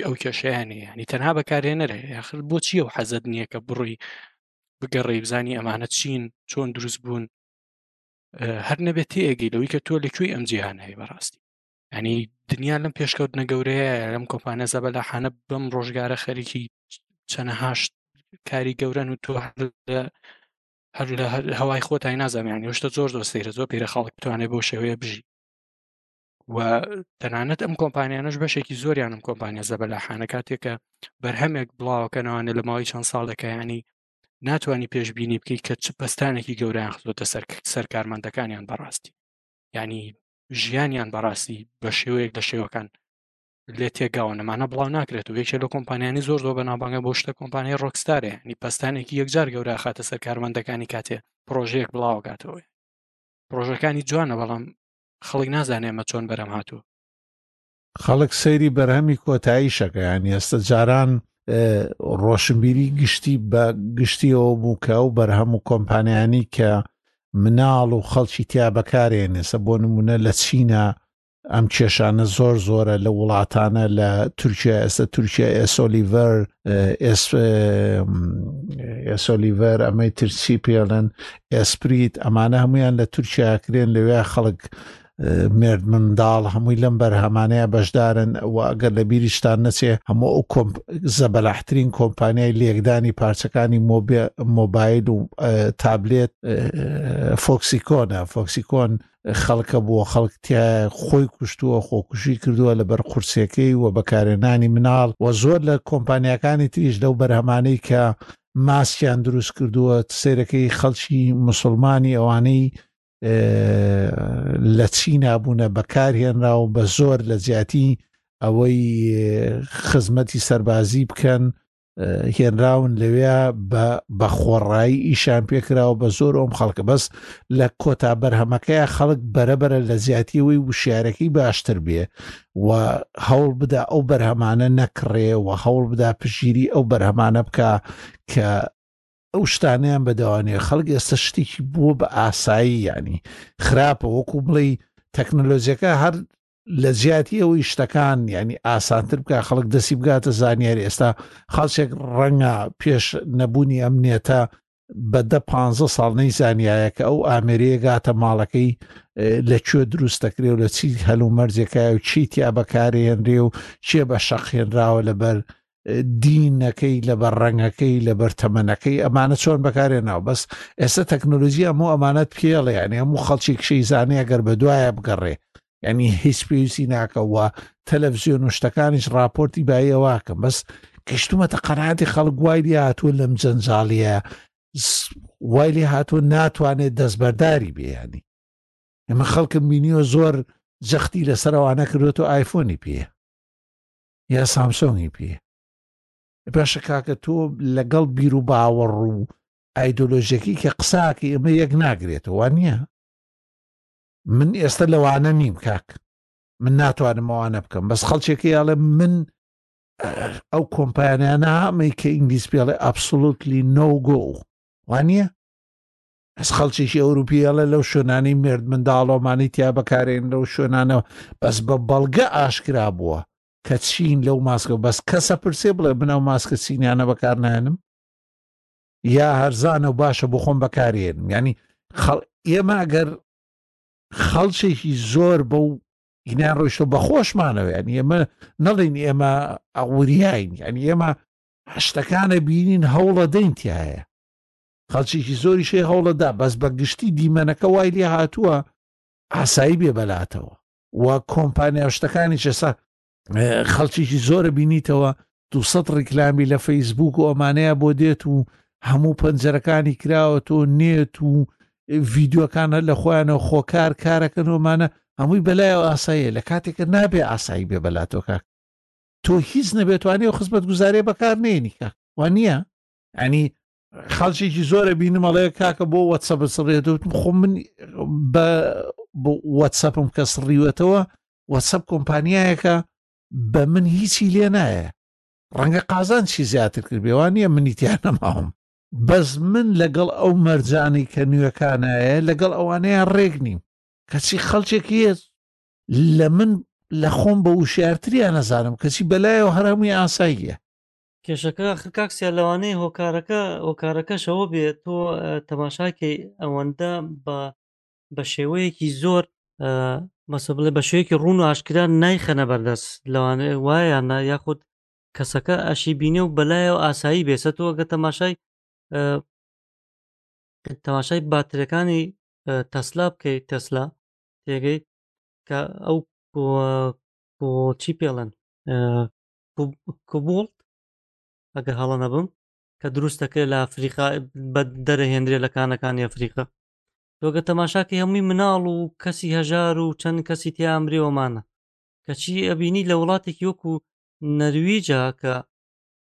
ئەو کێشیانە ینی تەنها بەکارێنەرە یاخر بۆچیە و حەزت نییە کە بڕی بگەڕێی بزانی ئەمانە چین چۆن دروست بوون هەر نەبێت تێگەی لەوەی کە تۆ لەکوێی ئەم جیهان هەیە بەڕاستی ینی دنیا لەم پێشکەوتنە گەورەیە لەم کۆمپانە زەبە لە حانە بەم ڕۆژگارە خەریکی چەنەهاشت کاری گەورەن و تۆ هەر لە هەوای خۆتای نازانانی هشتا زۆر زۆر سەیرە زۆر پیرە خاڵک توانێت بۆ شێوەیە بژی و تەنانەت ئەم کۆمپانیانەش بەشێکی زۆریانم کۆمپانیا زەبەلاحانە کاتێکە بەرهەمێک بڵاوکەنەوەە لە ماوەی چەند ساڵەکەیانی ناتوانانی پێشببینی بکەیت کە چ پستانێکی گەوریان خزۆتە سەر سەر کارمەندەکانیان بەڕاستی ینی ژیانیان بەڕاستی بە شێوەیەک لە شێوەکان لێ تێگاوە نەمانە بڵاو ناکرێت و یەکێ لە کۆمپانیانی زۆر زۆر بەنابانگە بۆ شتە کۆمپانیای ڕۆکستارێ نی پستانێکی یەکجار گەورە خاتە سەر کارمەندەکانی کاتێ پرۆژەیەک بڵاوکاتەوەی پرۆژەکانی جوانە بەڵام خەڵک نازانێ ئەمە چۆن بەرهەم هاتووە. خەڵک سەیری بەرهەمی کۆتاییشەکە یان ئێستا جاران ڕۆشنبیری گشتی بە گشتیەوە بوو کە ئەو بەرهەم و کۆمپانیانی کە مناڵ و خەڵکی تیا بەکارێنێسە بۆ نمونە لە چینە ئەم کێشانە زۆر زۆرە لە وڵاتانە لە تورکیا ئێستا تورکیا ئێسۆلیڤەر ئێسۆلیڤەر ئەمەی ترسی پێڵەن ئێسپریت ئەمانە هەمویان لە تورکیا کرێن لەوێ خەڵک مێرد منداڵ هەمووی لەم بەرهەمانەیە بەشدارن و ئەگەر لە بیریشتان نەچێ هەموو ئەو زەبەلاحترین کۆمپانیای لێکدانی پارچەکانی مۆبایل و تابلێت فۆکسیکۆنە فۆکسیکۆن خەڵکە بووە خەڵکتیا خۆی کوشتووە خۆکوژی کردووە لە بەر قورسەکەی و بەکارێنانی مناڵ و زۆر لە کۆمپانیەکانی تریش لەو بەرهەمانەی کە ماسکیان دروست کردووە سیرەکەی خەڵکی مسلمانی ئەوانەی لە چینا بوونە بەکارهێنرا و بە زۆر لە جیاتی ئەوەی خزمەتی سەربازی بکەن هێنراون لەوێ بە خۆڕایی ئیشان پێکراوە بە زۆر ئەوم خەڵکە بەس لە کۆتا بەرهەمەکەی خەڵک بەرەبەرە لە زیاتیەوەی وشارەکەی باشتر بێ و هەوڵ بدا ئەو بەرهەمانە نەکڕێ و هەوڵ بدا پشگیری ئەو بەرهەمانە بکە کە ئەو شتانیان بەدەوانێ خەڵک ئێستا شتێکی بووە بە ئاسایی ینی خراپە وەکو بڵێ تەکنەلۆژیەکە هەر لە جیاتی ئەوەی شتەکان ینی ئاسانتر بکە خەڵک دەسی بگاتە زانیاری ئێستا خەڵچێک ڕەنگە پێش نەبوونی ئەم نێتە بە دە پانزە ساڵ نەی زانیایە کە ئەو ئامێرەیە گاتە ماڵەکەی لە کوێ دروست دەکرێ و لە چی هەل و مەرجێکای و چی تیا بەکارێنرێ و چێ بە شەقێنراوە لەبەر دینەکەی لە بەڕەنگەکەی لە بەرتەمەنەکەی ئەمانە چۆن بەکارێ ناو بەس ئێستا تەکنۆلۆژی هەموو ئەمانەت پێڵێ یان هەموو خەڵکی کشەی زانێ گەر بە دوایە بگەڕێ ینی هیچ پێویستی ناکە وە تەلەڤزیۆن و شتەکانیش راپۆرتی بایەواکەم بەس کشتومەتە قەراتی خەڵک وای لێ هاتووە لەم جەنجاڵیە وای لێ هاتووە ناتوانێت دەستبەرداری بێیانی ئەمە خەڵکم بینیوە زۆر جەختی لەسەرەوانە کردوێت و ئایفۆنی پێ یا سامسۆنگی پێ باشە کاکە تۆ لەگەڵ بیر و باوەڕ و ئایدۆلۆژیەکی کە قساکی ئەمە یەک ناگرێتەوە نییە من ئێستا لەوانە نیم کاک من ناتوانم ئەوانە بکەم بەس خەڵچێکی یاڵێ من ئەو کۆمپانیانە هەمەی کە ئینگلیس پێڵێ ئەبسولوتلی نۆگۆ وانە ئەس خەڵکیی ئەوروپیەڵە لەو شوێنانی مرد منداڵۆمانی تیا بەکارێن لەو شوێنانەوە بەس بە بەڵگە ئاشکرا بووە کە چین لەو ماسکە بەس کەسە پرسێ بڵێ بناو ماسکە سینیانە بەکارنانم یا هەرزانە و باشە بۆ خۆم بەکارێن ینی ئێمە ئەگەر خەڵچێکی زۆر بە و گینیان ڕۆیشتە بە خۆشمانەوەیان ئێمە نەڵین ئێمە ئەوریاین یعنی ئێمە هەشتەکانە بینین هەوڵە دەین تایە خەڵچێکی زۆری شێ هەوڵەدا بەس بە گشتی دیمەنەکە وای لێ هاتووە ئاسایی بێ بەلاتەوە و کۆمپانیا شتەکانی چێسا خەڵکیی زۆرە بینیتەوە دوسەد ڕیکلامی لە فەیسبوک و ئەمانەیە بۆ دێت و هەموو پەنجەرەکانی کراوە تۆ نێت و ڤیددیوەکان هەر لە خۆیانەوە خۆکار کارەکەن ومانە هەمووی بەلایەوە ئاساییە لە کاتێکە نابێ ئاسایی بێ بەلاتۆکە تۆ هیچ نەبێتوانانی و خزمەت گوزارێ بەکار نێنیکە وانە ئەنی خەڵکێکی زۆرە بینم ئەڵێ کاکە بۆ وەچە بسڕێتوتم خۆ من بە وەچەپم کە سڕیوەتەوە وەچەپ کۆمپانیایەکە بە من هیچی لێ نایە ڕەنگە قازان چی زیاتر کرد بێوان نیە منی تیان نەماوم بەس من لەگەڵ ئەو مەرجانی کە نوێکانایە لەگەڵ ئەوانەیە ڕێک نیم کەچی خەڵکێک هەیە لە من لە خۆم بە وشارتریان نەزانم کەچی بەلایەوە هەرمووی ئاساییە کێشەکە ئەخر کاک سیار لەوانەیە هۆکارەکە هۆکارەکەش ئەوە بێ تۆ تەماشاکەی ئەوەندە بە بە شێوەیەکی زۆر مەسە بڵێ بە شێوەیەکی ڕوون و ئاشکرا نایخەنە بەردەست لەوانێ وایە نا یاخود کەسەکە ئەشی بینێ و بەلایە و ئاسایی بێسە تۆ ئەگە تەماشای تەماشای باترەکانی تەسلا بکەیت تەسلا تێگەی کە ئەو چی پێڵەن کوبوڵت ئەگەر هەڵە نەبم کە دروستەکرێت لە ئەفریقا بە دەرەهێنرێت لە کانەکانی ئەفریقا تۆگە تەماشاکە هەمووی مناڵ و کەسی هەژار و چەند کەسی تیامرێوەمانە کەچی ئەبینی لە وڵاتێکی وەکو نەرویجا کە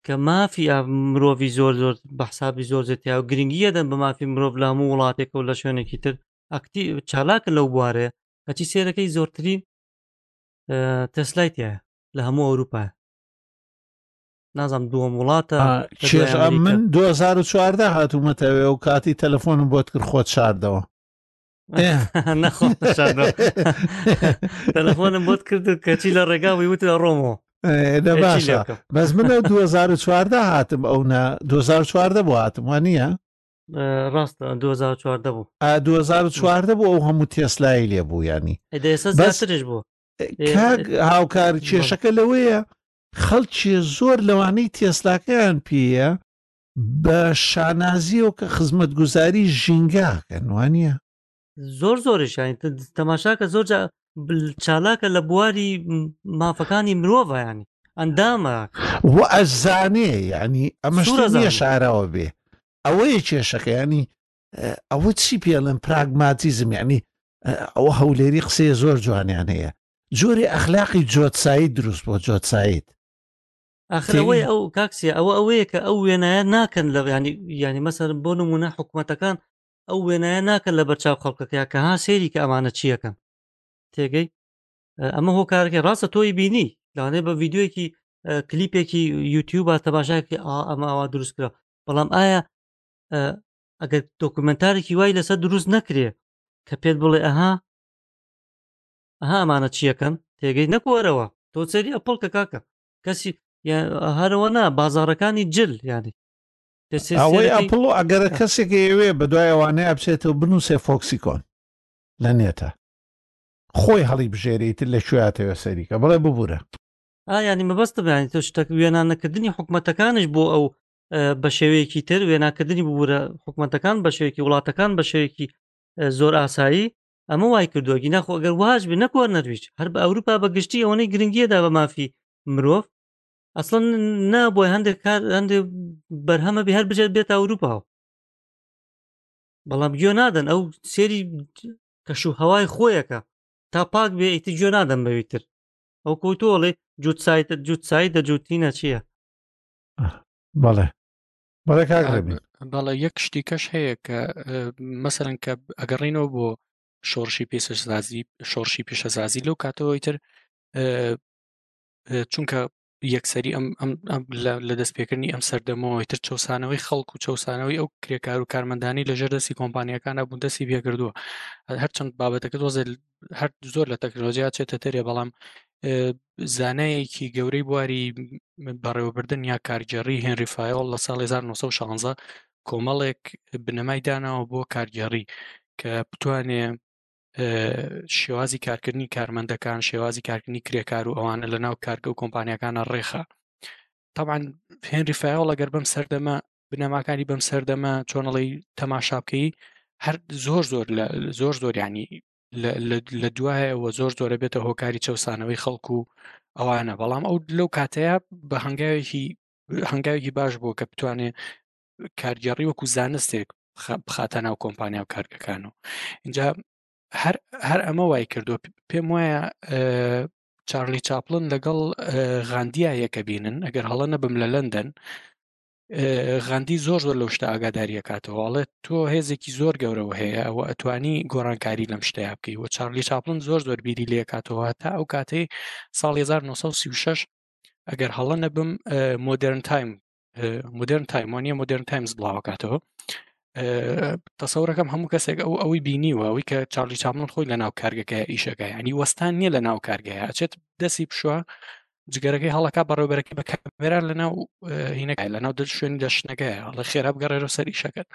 کە مافی مرۆڤی زۆر زۆر بەحسابی زۆر زێتیا و گرنگیە دەن بە مافی مرۆڤ لە هەموو وڵاتێکە و لە شوێنێکی تر ئەکتی چالاکە لەو بوارەیە کەچی سێرەکەی زۆرترین تەسلایتە لە هەموو ئەوروپا نازم دووەم وڵاتە من 2014 هاتوومەتەوێ و کاتی تەلەفۆنم بۆت کرد خۆت شاردەوە تەلەفۆنم بۆت کرد و کەچی لە ڕێگا ویوت لە ڕۆمەوە لە باشە بەس من 2014 هاتم ئەو نە 2014 بۆ هاتم وە نییە ڕاستە 2014 بوو 2014 بوو ئەو هەموو تێسلای لێ بوو ینی بوو کاک هاوکار کێشەکە لەوەیە خەڵکی زۆر لەوانەی تێسلاکەیان پێیە بە شانازیەوە کە خزمەت گوزاری ژینگاکەن وانە زۆر زۆرشانی تەماشاکە زۆر چالاکە لە بواری مافەکانی مرۆڤیانی ئەندامە و ئەزانێ ینی ئەمە شاراوە بێ ئەوەیە کێشەکەیانی ئەوە چی پێڵێن پراگماتیزم یعنی ئەوە هەولێری قسەیە زۆر جوانیان هەیە جۆری ئەخلاقی جۆتسایی دروست بۆ جۆتسایت ئەخرەوەی ئەو کاکسیە ئەوە ئەوەیە کە ئەو وێنایە ناکەن لە ینی ینی مەسەر بۆ نمونە حکوومەتەکان ئەو وێنایە ناکەن لە بەرچاو خەڵکەکەیان کە ها سێری کە ئەمانە چیەکەن تێگەی ئەمە هۆکارەکەی ڕاستە تۆی بینی لەوانەیە بە ڤیددیوەکی کلیپێکی یوتیوب با تەباشاکی ئەمە ئاوا دروستکرا بەڵام ئایا ئەگەر دۆکومنتارێکی وای لەسەر دروست نەکرێ کە پێت بڵێ ئەها ئەها ئەمانە چیەکەن تێگەی نەکۆرەوە تۆ سەری ئەپڵ کە کاکە کەسی هەرەوە نا بازارەکانی جل یانی ئەوەی ئەپڵ و ئەگەرە کەسێک ئەوێ بە دوای ئەوانەیە بچێتەوە بنووسێ فۆکسی کۆن لە نێتە خۆی هەڵی بژێریتر لە کوێاتەوە سەریکە بڵێ ببوورە ئایانی مەبەستە بەیانی تۆ شتەک وێنان نەکردنی حکوومەتەکانش بۆ ئەو بە شێوەیەکی تر وێناکردنی ببوورە حکوومەتەکان بە شێوەیەکی وڵاتەکان بە شێوەیەکی زۆر ئاسایی ئەمە وای کردووەگی ناخۆ ئەگەر واش بێ نەکۆ نەرویج هەر بە ئەوروپا بە گشتی ئەوەی گرنگیەدا بە مافی مرۆڤ ئەسڵن نابووی هەندێک کار هەندێک بەرهەمە بێ هەر بجێت بێت ئەوروپاوە بەڵام گوێ نادەن ئەو سێری کەش و هەوای خۆیەکە تا پاک بێ ئیتی گوێ نادەم بەویتر ئەو کۆتۆڵێ جووت سایتە جووت سای دەجووتینە چییە بەڵێ بەڵێ کاک ڕێبین بەڵێ یەک شتی کەش هەیە کە مەسەرەن کە ئەگەڕینەوە بۆ شۆڕشی پێسەسازی شۆڕشی پیشەسازی لەو کاتەوەی تر چونکە یەکسەری ئەم ئەم لە دەستپێکردنی ئەم سەردەمەوەی تر چەسانەوەی خەڵک و چەسانەوەی ئەو کرێکار و کارمەندانی لەژێر دەستی کۆمپانیەکانە بوو دەستی پێکردووە هەرچەند بابەتەکە دۆزێت هەر زۆر لە تەکنۆلۆژیا چێتە تەرێ بەڵام زانایەکی گەورەی بواری بەڕێوەبردن یا کارگێڕی هێنری فایۆڵ لە ساڵ 1916 کۆمەڵێک بنەمای داناوە بۆ کارگێڕی کە بتوانێ شێوازی کارکردنی کارمەندەکان شێوازی کارکردنی کرێکار و ئەوانە لە ناو کارگە و کۆمپانیەکانە ڕێخە تاوان هێنری فایۆڵ لەگەر بەم سەردەمە بنەماکانی بەم سەردەمە چۆنەڵی تەماشا بکەی هەر زۆر زۆر لە زۆر زۆریانی لە دوایەوە زۆر زۆرە بێتە هۆکاری چەسانەوەی خەڵکو و ئەوانە بەڵام ئەو لەو کاتەیە بە هەنگاوێکی هەنگاوێکی باش بووە کە بتوانێ کارگەڕی وەکو زانستێک بخاتە ناو کۆمپانیا و کارگەکان و اینجا هەر هەر ئەمە وای کردو پێم وایە چارلی چاپلن لەگەڵ غاندیا یەکە بینن ئەگەر هەڵە نەبم لە لەندەن غەندی زۆر زۆر لەو شتە ئاگاداریە کاتەوە ئەڵێت تۆ هێزێکی زۆر گەورەوە هەیە و ئەتوانی گۆڕانکاری لەم شتەیە بکەی و چارلی چاپلن زۆر زۆر بیری لێ کاتەوە تا ئەو کاتەی ساڵ 1936 ئەگەر هەڵە نەبم مۆدررن تایم مدررن تایمۆنیە مدررن تایمز بڵاوکاتەوە تەسەورەکەم هەموو کەسێک ئەو ئەوەی بینیوە ئەوی کە چارلی چامن خۆی لە ناو کارگەکە ئیشەکە ینی وەستان نییە لە ناو کارگەیە ئەچێت دەسی پشوە جگەرەکەی هەڵەکە بەڕێوبەرەکەی بە کامێرا لەناو هینەکە لەناو دل شوێنی لە شنەکەی هەڵە خێرا بگەڕێرە سەر ئیشەکەت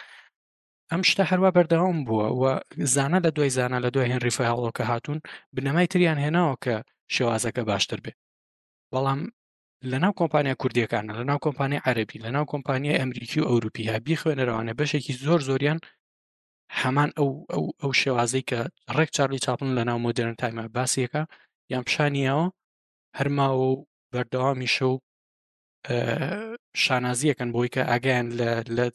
ئەم شتە هەروە بەردەوام بووە و زانە لە دوای زانە لە دوای هێنری فهڵۆکە هاتوون بنەمای تریان هێناوە کە شێوازەکە باشتر بێ بەڵام لەناو کۆمپانیا کوردیەکانە لەناو کۆمپانی عەربی لەناو کۆمپانیای ئەمریکی و ئەوروپی ها بیخوێنەرەوانە بەشێکی زۆر زۆریان هەمان ئەو ئەو ئەو شێوازەی کە ڕێک چارلی چاپن لە ناو مۆدررن تایمە باسیەکە یان پیشانیەوە هەر ماوە و بەردەوامیشە و شانازیەکەن بۆی کە ئاگیان لە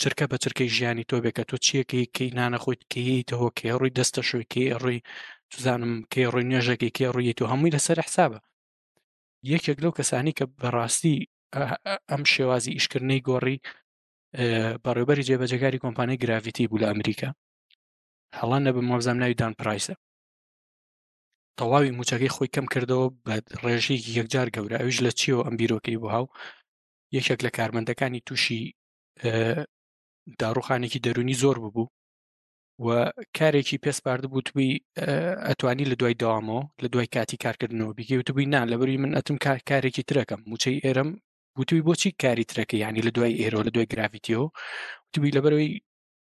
چرکە بە چرکەی ژیانی تۆ بێکە تۆ چیەکەی کەی نانە خۆیت کەیتەوە کێ ڕووی دەستە شوێکی ڕووی توزانم کێ ڕووی نوێژەکەی کێ ڕوویت و هەمووی لەسەر حسابە یەکێک لەو کەسانی کە بەڕاستی ئەم شێوازی ئیشکردنەی گۆڕی بەڕێبەری جێبەجەکاری کۆمپانیای گراڤیتی بوو لە ئەمریکا هەڵە نەبم مۆزام ناوی دان پرایسە تەواوی موچەکەی خۆی کەم کردەوە بە ڕێژەیەکی یەکجار گەورە ئەوش لە چیەوە ئەم بیرۆکەی بۆ هاو یەکێک لە کارمەندەکانی تووشی داڕوخانێکی دەرونی زۆر ببوو و کارێکی پێسپارد بووتبی ئەتوانی لە دوای داوامەوە لە دوای کاتی کارکردنەوە بیگەی وتبووی نان لەبەری من ئەتم کارێکی ترەکەم موچەی ئێرم وتوی بۆچی کاری ترەکە ینی لە دوای ئێرۆ لە دوای گرافیتیەوە وتبی لەبەرەوەی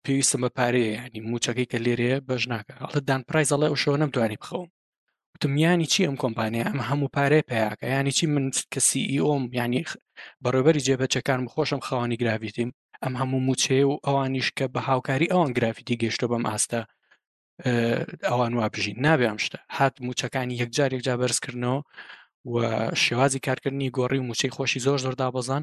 پێویستم بە پارەیە یعنی موچەکەی کە لێرەیە بەش ناکە ئەڵە دان پرایز ئەڵێ ئەو شەوە نەمتوانی بخەوم وتم یانی چی ئەم کۆمپانیا ئەم هەموو پارەیە پیاکە ینی چی من کە سیئۆم e ینی بەڕێبەری جێبەچەکان بخۆشم خاوەنی گراویتیم ئەم هەموو موچەیە و ئەوانیش کە بە هاوکاری ئەوان گرافیتی گەشتۆ بەم ئاستە ئەوان وا بژین نابێ ئەم شتە هات موچەکانی یەکجار یەکجا بەرزکردنەوە و شێوازی کارکردنی گۆڕی و موچەی خۆشی زۆر زۆر دابەزان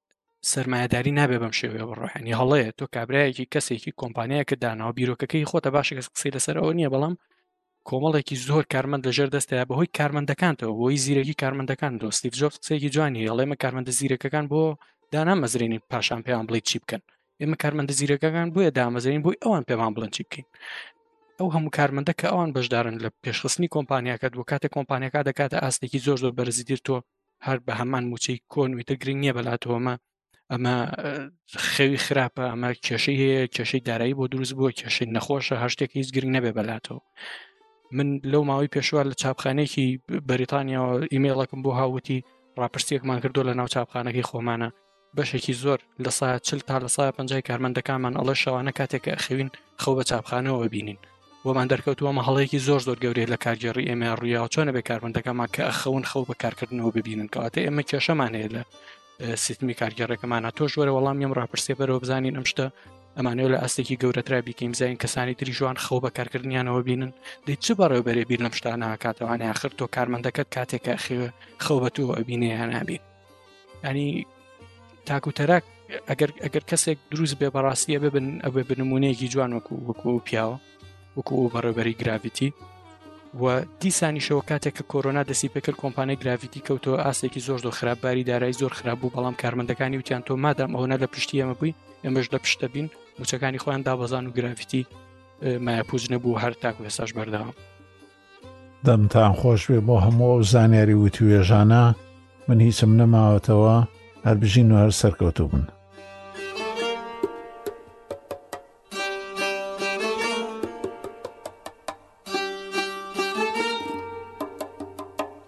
سرمایهداری نابێ بەم شێوەیە بڕۆحێنی هەڵەیە تۆ کابراایەکی کەسێکی کۆمپانیایەکە داناوە بیرۆکەکەی خۆتە باشە کەس قسەی لەسەر ئەوە نییە بەڵام کۆمەڵێکی زۆر کارمەند لەژێر دەستەیە بەهۆی کارمەندەکانتەوە بۆی زیرەکی کارمەندەکان دۆستیف جۆب قسەیەکی جوانی هەڵێمە کارمەندە زیرەکەکان بۆ دانامەزرێنی پاشان پێیان بڵیت چی بکەن ئێمە کارمەندە زیرەکەکان بۆیە دامەزرین بۆی ئەوان پێمان بڵند چی بکەین ئەو هەموو کارمەندە کە ئەوان بەشدارن لە پێشخستنی کۆمپانیاکەت بۆ کاتە کۆمپانیەکە دەکاتە ئاستێکی زۆر زۆر بەرزی تر تۆ هەر بە هەمان موچەی کۆن وتە گرنگ نییە بەلاتەوەمە ئەمە خەوی خراپە ئەمە کێشەی هەیە کێشەی دارایی بۆ دروست بووە کێشەی نەخۆشە هەشتێک هیچ گرنگ نەبێ بەلاتەوە من لەو ماوەی پێشوە لە چاپخانێکی بەریتانیاەوە ئیممەڵەکم بۆ هاوتی ڕاپرسیەکمان کردو لە ناو چاپخانەکەی خۆمانە بەشێکی زۆر لە سایە چل تا لە سایە پنجای کارمەندەکانمان ئەڵێ شەوانە کاتێک ئەخوین خەو بە چاپخانەوە بینین وەمان دەرکەوتووە مەهڵەیەکی زۆر زۆر گەورەیە لە کارگێڕی ئێمە ڕویاوە چۆنە بێ کارمەندەکەمان کە ئەخەون خەو بە کارکردنەوە ببینن کەواتە ئێمە کێشەمان هەیە لە سیستمی کارگێڕەکەمانە تۆش وەرە وەڵام یەم ڕاپرسێ بەرەوە بزانین ئەم شتە ئەمانەوە لە ئاستێکی گەورەترا بیکەین زین کەسانی تری جوان خەو بە کارکردنیانەوە بینن دی چ بەڕێوبەرێ بیر لەم شتانە کاتەوانێ آخر تۆ کارمەندەکەت کاتێکە خێ خەو بە تۆ ئەبینێ هەنابین ینی تاکوتەرەک ئەگەر ئەگەر کەسێک دروست بێ بەڕاستیە ببن ئەبێ بنمونەیەکی جوان وەکو وەکو و پیاوە وەکو و بەڕێبەری گراڤیتی و دیسانیشەوە کاتێک کە کۆرۆنا دەسی پێکرد کۆمپانای گراڤیتی کەوتەوە ئاستێکی زۆر زۆر خراپ باری دارایی زۆر خراپ بوو بەڵام کارمەندەکانی وتیان تۆ مادام ئەوە لە پشتی ئەمە بووی ئەمەش لە پشتە بین موچەکانی خۆیان دابەزان و گراڤیتی مایەپوج نەبوو هەر تاکو هێساش بەردەوام دەمتان خۆش بێ بۆ هەموو ئەو زانیاری وتوێژانە من هیچم نەماوەتەوە هەر بژین و هەر سەرکەوتو بن.